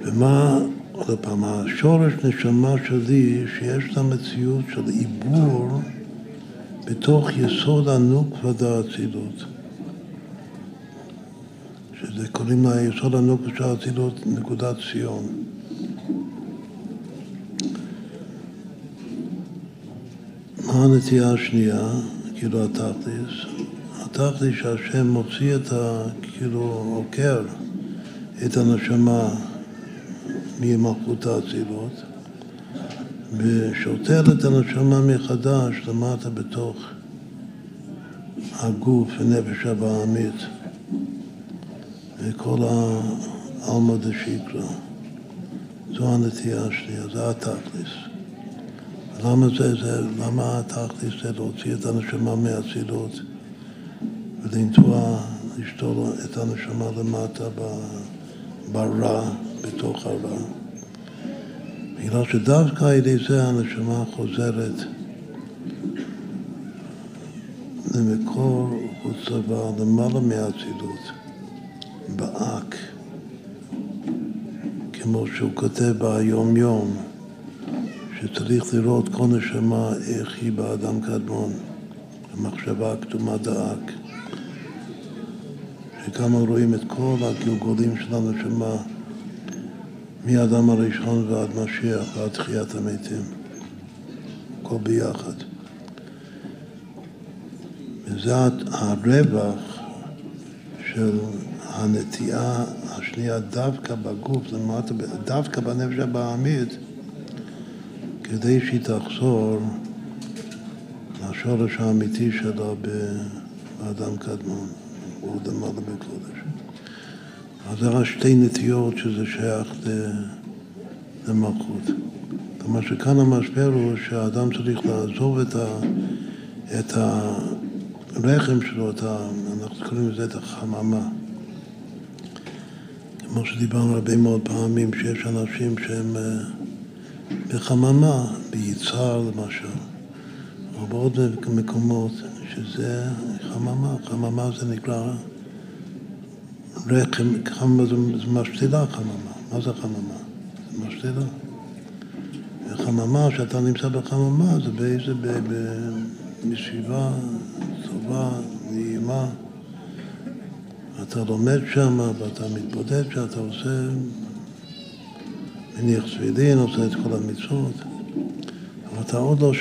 ומה, עוד פעם, השורש נשמה שלי שיש לה מציאות של עיבור בתוך יסוד הנוקבה דאצילות. שזה קוראים לה יסוד הנוקבה של נקודת ציון. הנטייה השנייה, כאילו התכלס? הבטחתי שהשם מוציא את ה... כאילו עוקר את הנשמה ממלכות האצילות ושוטר את הנשמה מחדש למטה בתוך הגוף ונפש הבעמית וכל העלמא דשיקרא. זו הנטייה השנייה, זה התכלס. למה זה, זה, למה התכלס זה להוציא את הנשמה מהאצילות? ולנטוע, לשתול את הנשמה למטה ברע, בתוך הרע. בגלל שדווקא על ידי זה הנשמה חוזרת למקור דבר, למעלה מהאצילות, באק, כמו שהוא כותב ביום-יום, שצריך לראות כל נשמה איך היא באדם קדמון, המחשבה הקדומה דאק. שכאן רואים את כל הגלגולים של הנשמה מאדם הראשון ועד משיח ועד תחיית המתים, הכל ביחד. וזה הרווח של הנטייה השנייה דווקא בגוף, למטה, דווקא בנפש הבעמית, כדי שהיא תחזור לשורש האמיתי שלה באדם קדמון. הוא למעלה בקודש. אז זה רק שתי נטיות שזה שייך למלכות. כלומר שכאן המשבר הוא שהאדם צריך לעזוב את, ה, את הרחם שלו, את ה, אנחנו קוראים לזה את החממה. כמו שדיברנו הרבה מאוד פעמים, שיש אנשים שהם אה, בחממה, ביצהר למשל, או בעוד מקומות, שזה חממה, חממה זה נקרא רחם, חממה זה משתילה חממה, מה זה חממה? זה משתילה. וחממה, כשאתה נמצא בחממה, זה באיזה, בסביבה טובה, נעימה. אתה לומד שם ואתה מתבודד שאתה עושה, מניח צבילים, עושה את כל המצוות, אבל אתה עוד לא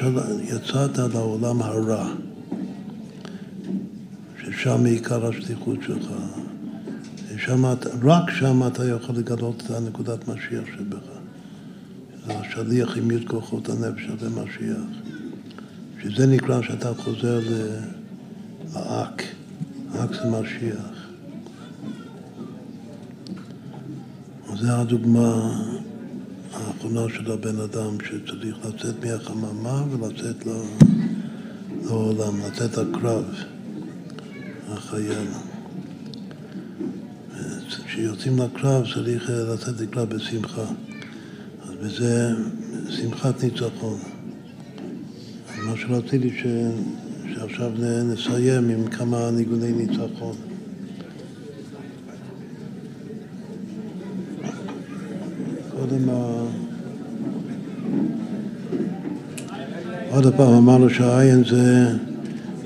יצאת לעולם הרע. ששם עיקר השליחות שלך. שם, רק שם אתה יכול לגלות את הנקודת משיח שבך. השליח עם יד כוחות הנפש הזה משיח. שזה נקרא שאתה חוזר לאק. אק זה משיח. זו הדוגמה האחרונה של הבן אדם שצריך לצאת מהחממה ולצאת לעולם, לצאת הקרב. החייל. כשיוצאים לקרב צריך לצאת לקרב בשמחה. אז בזה שמחת ניצחון. מה שרציתי ש... שעכשיו נסיים עם כמה ניגוני ניצחון. קודם ה... עוד פעם אמרנו שהעין זה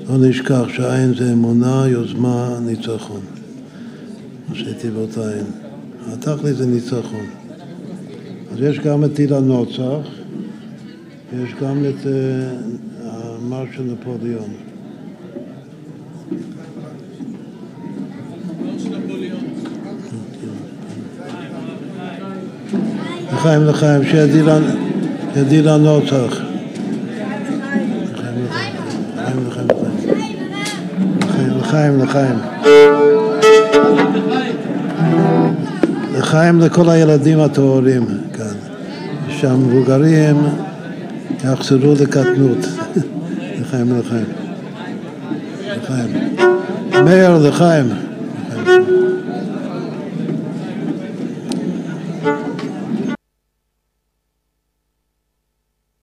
לא נשכח שעין זה אמונה, יוזמה, ניצחון. ראשי תיבות עין. התכלית זה ניצחון. אז יש גם את טיל הנוצח, ויש גם את המר של נפוליאון. לחיים לחיים, שידיל הנוצח. לחיים, לחיים, לחיים, לחיים, לחיים. לכל הילדים הטהורים כאן, שהמבוגרים יחזרו לקטנות. לחיים, לחיים. לחיים. מאיר, לחיים. לחיים.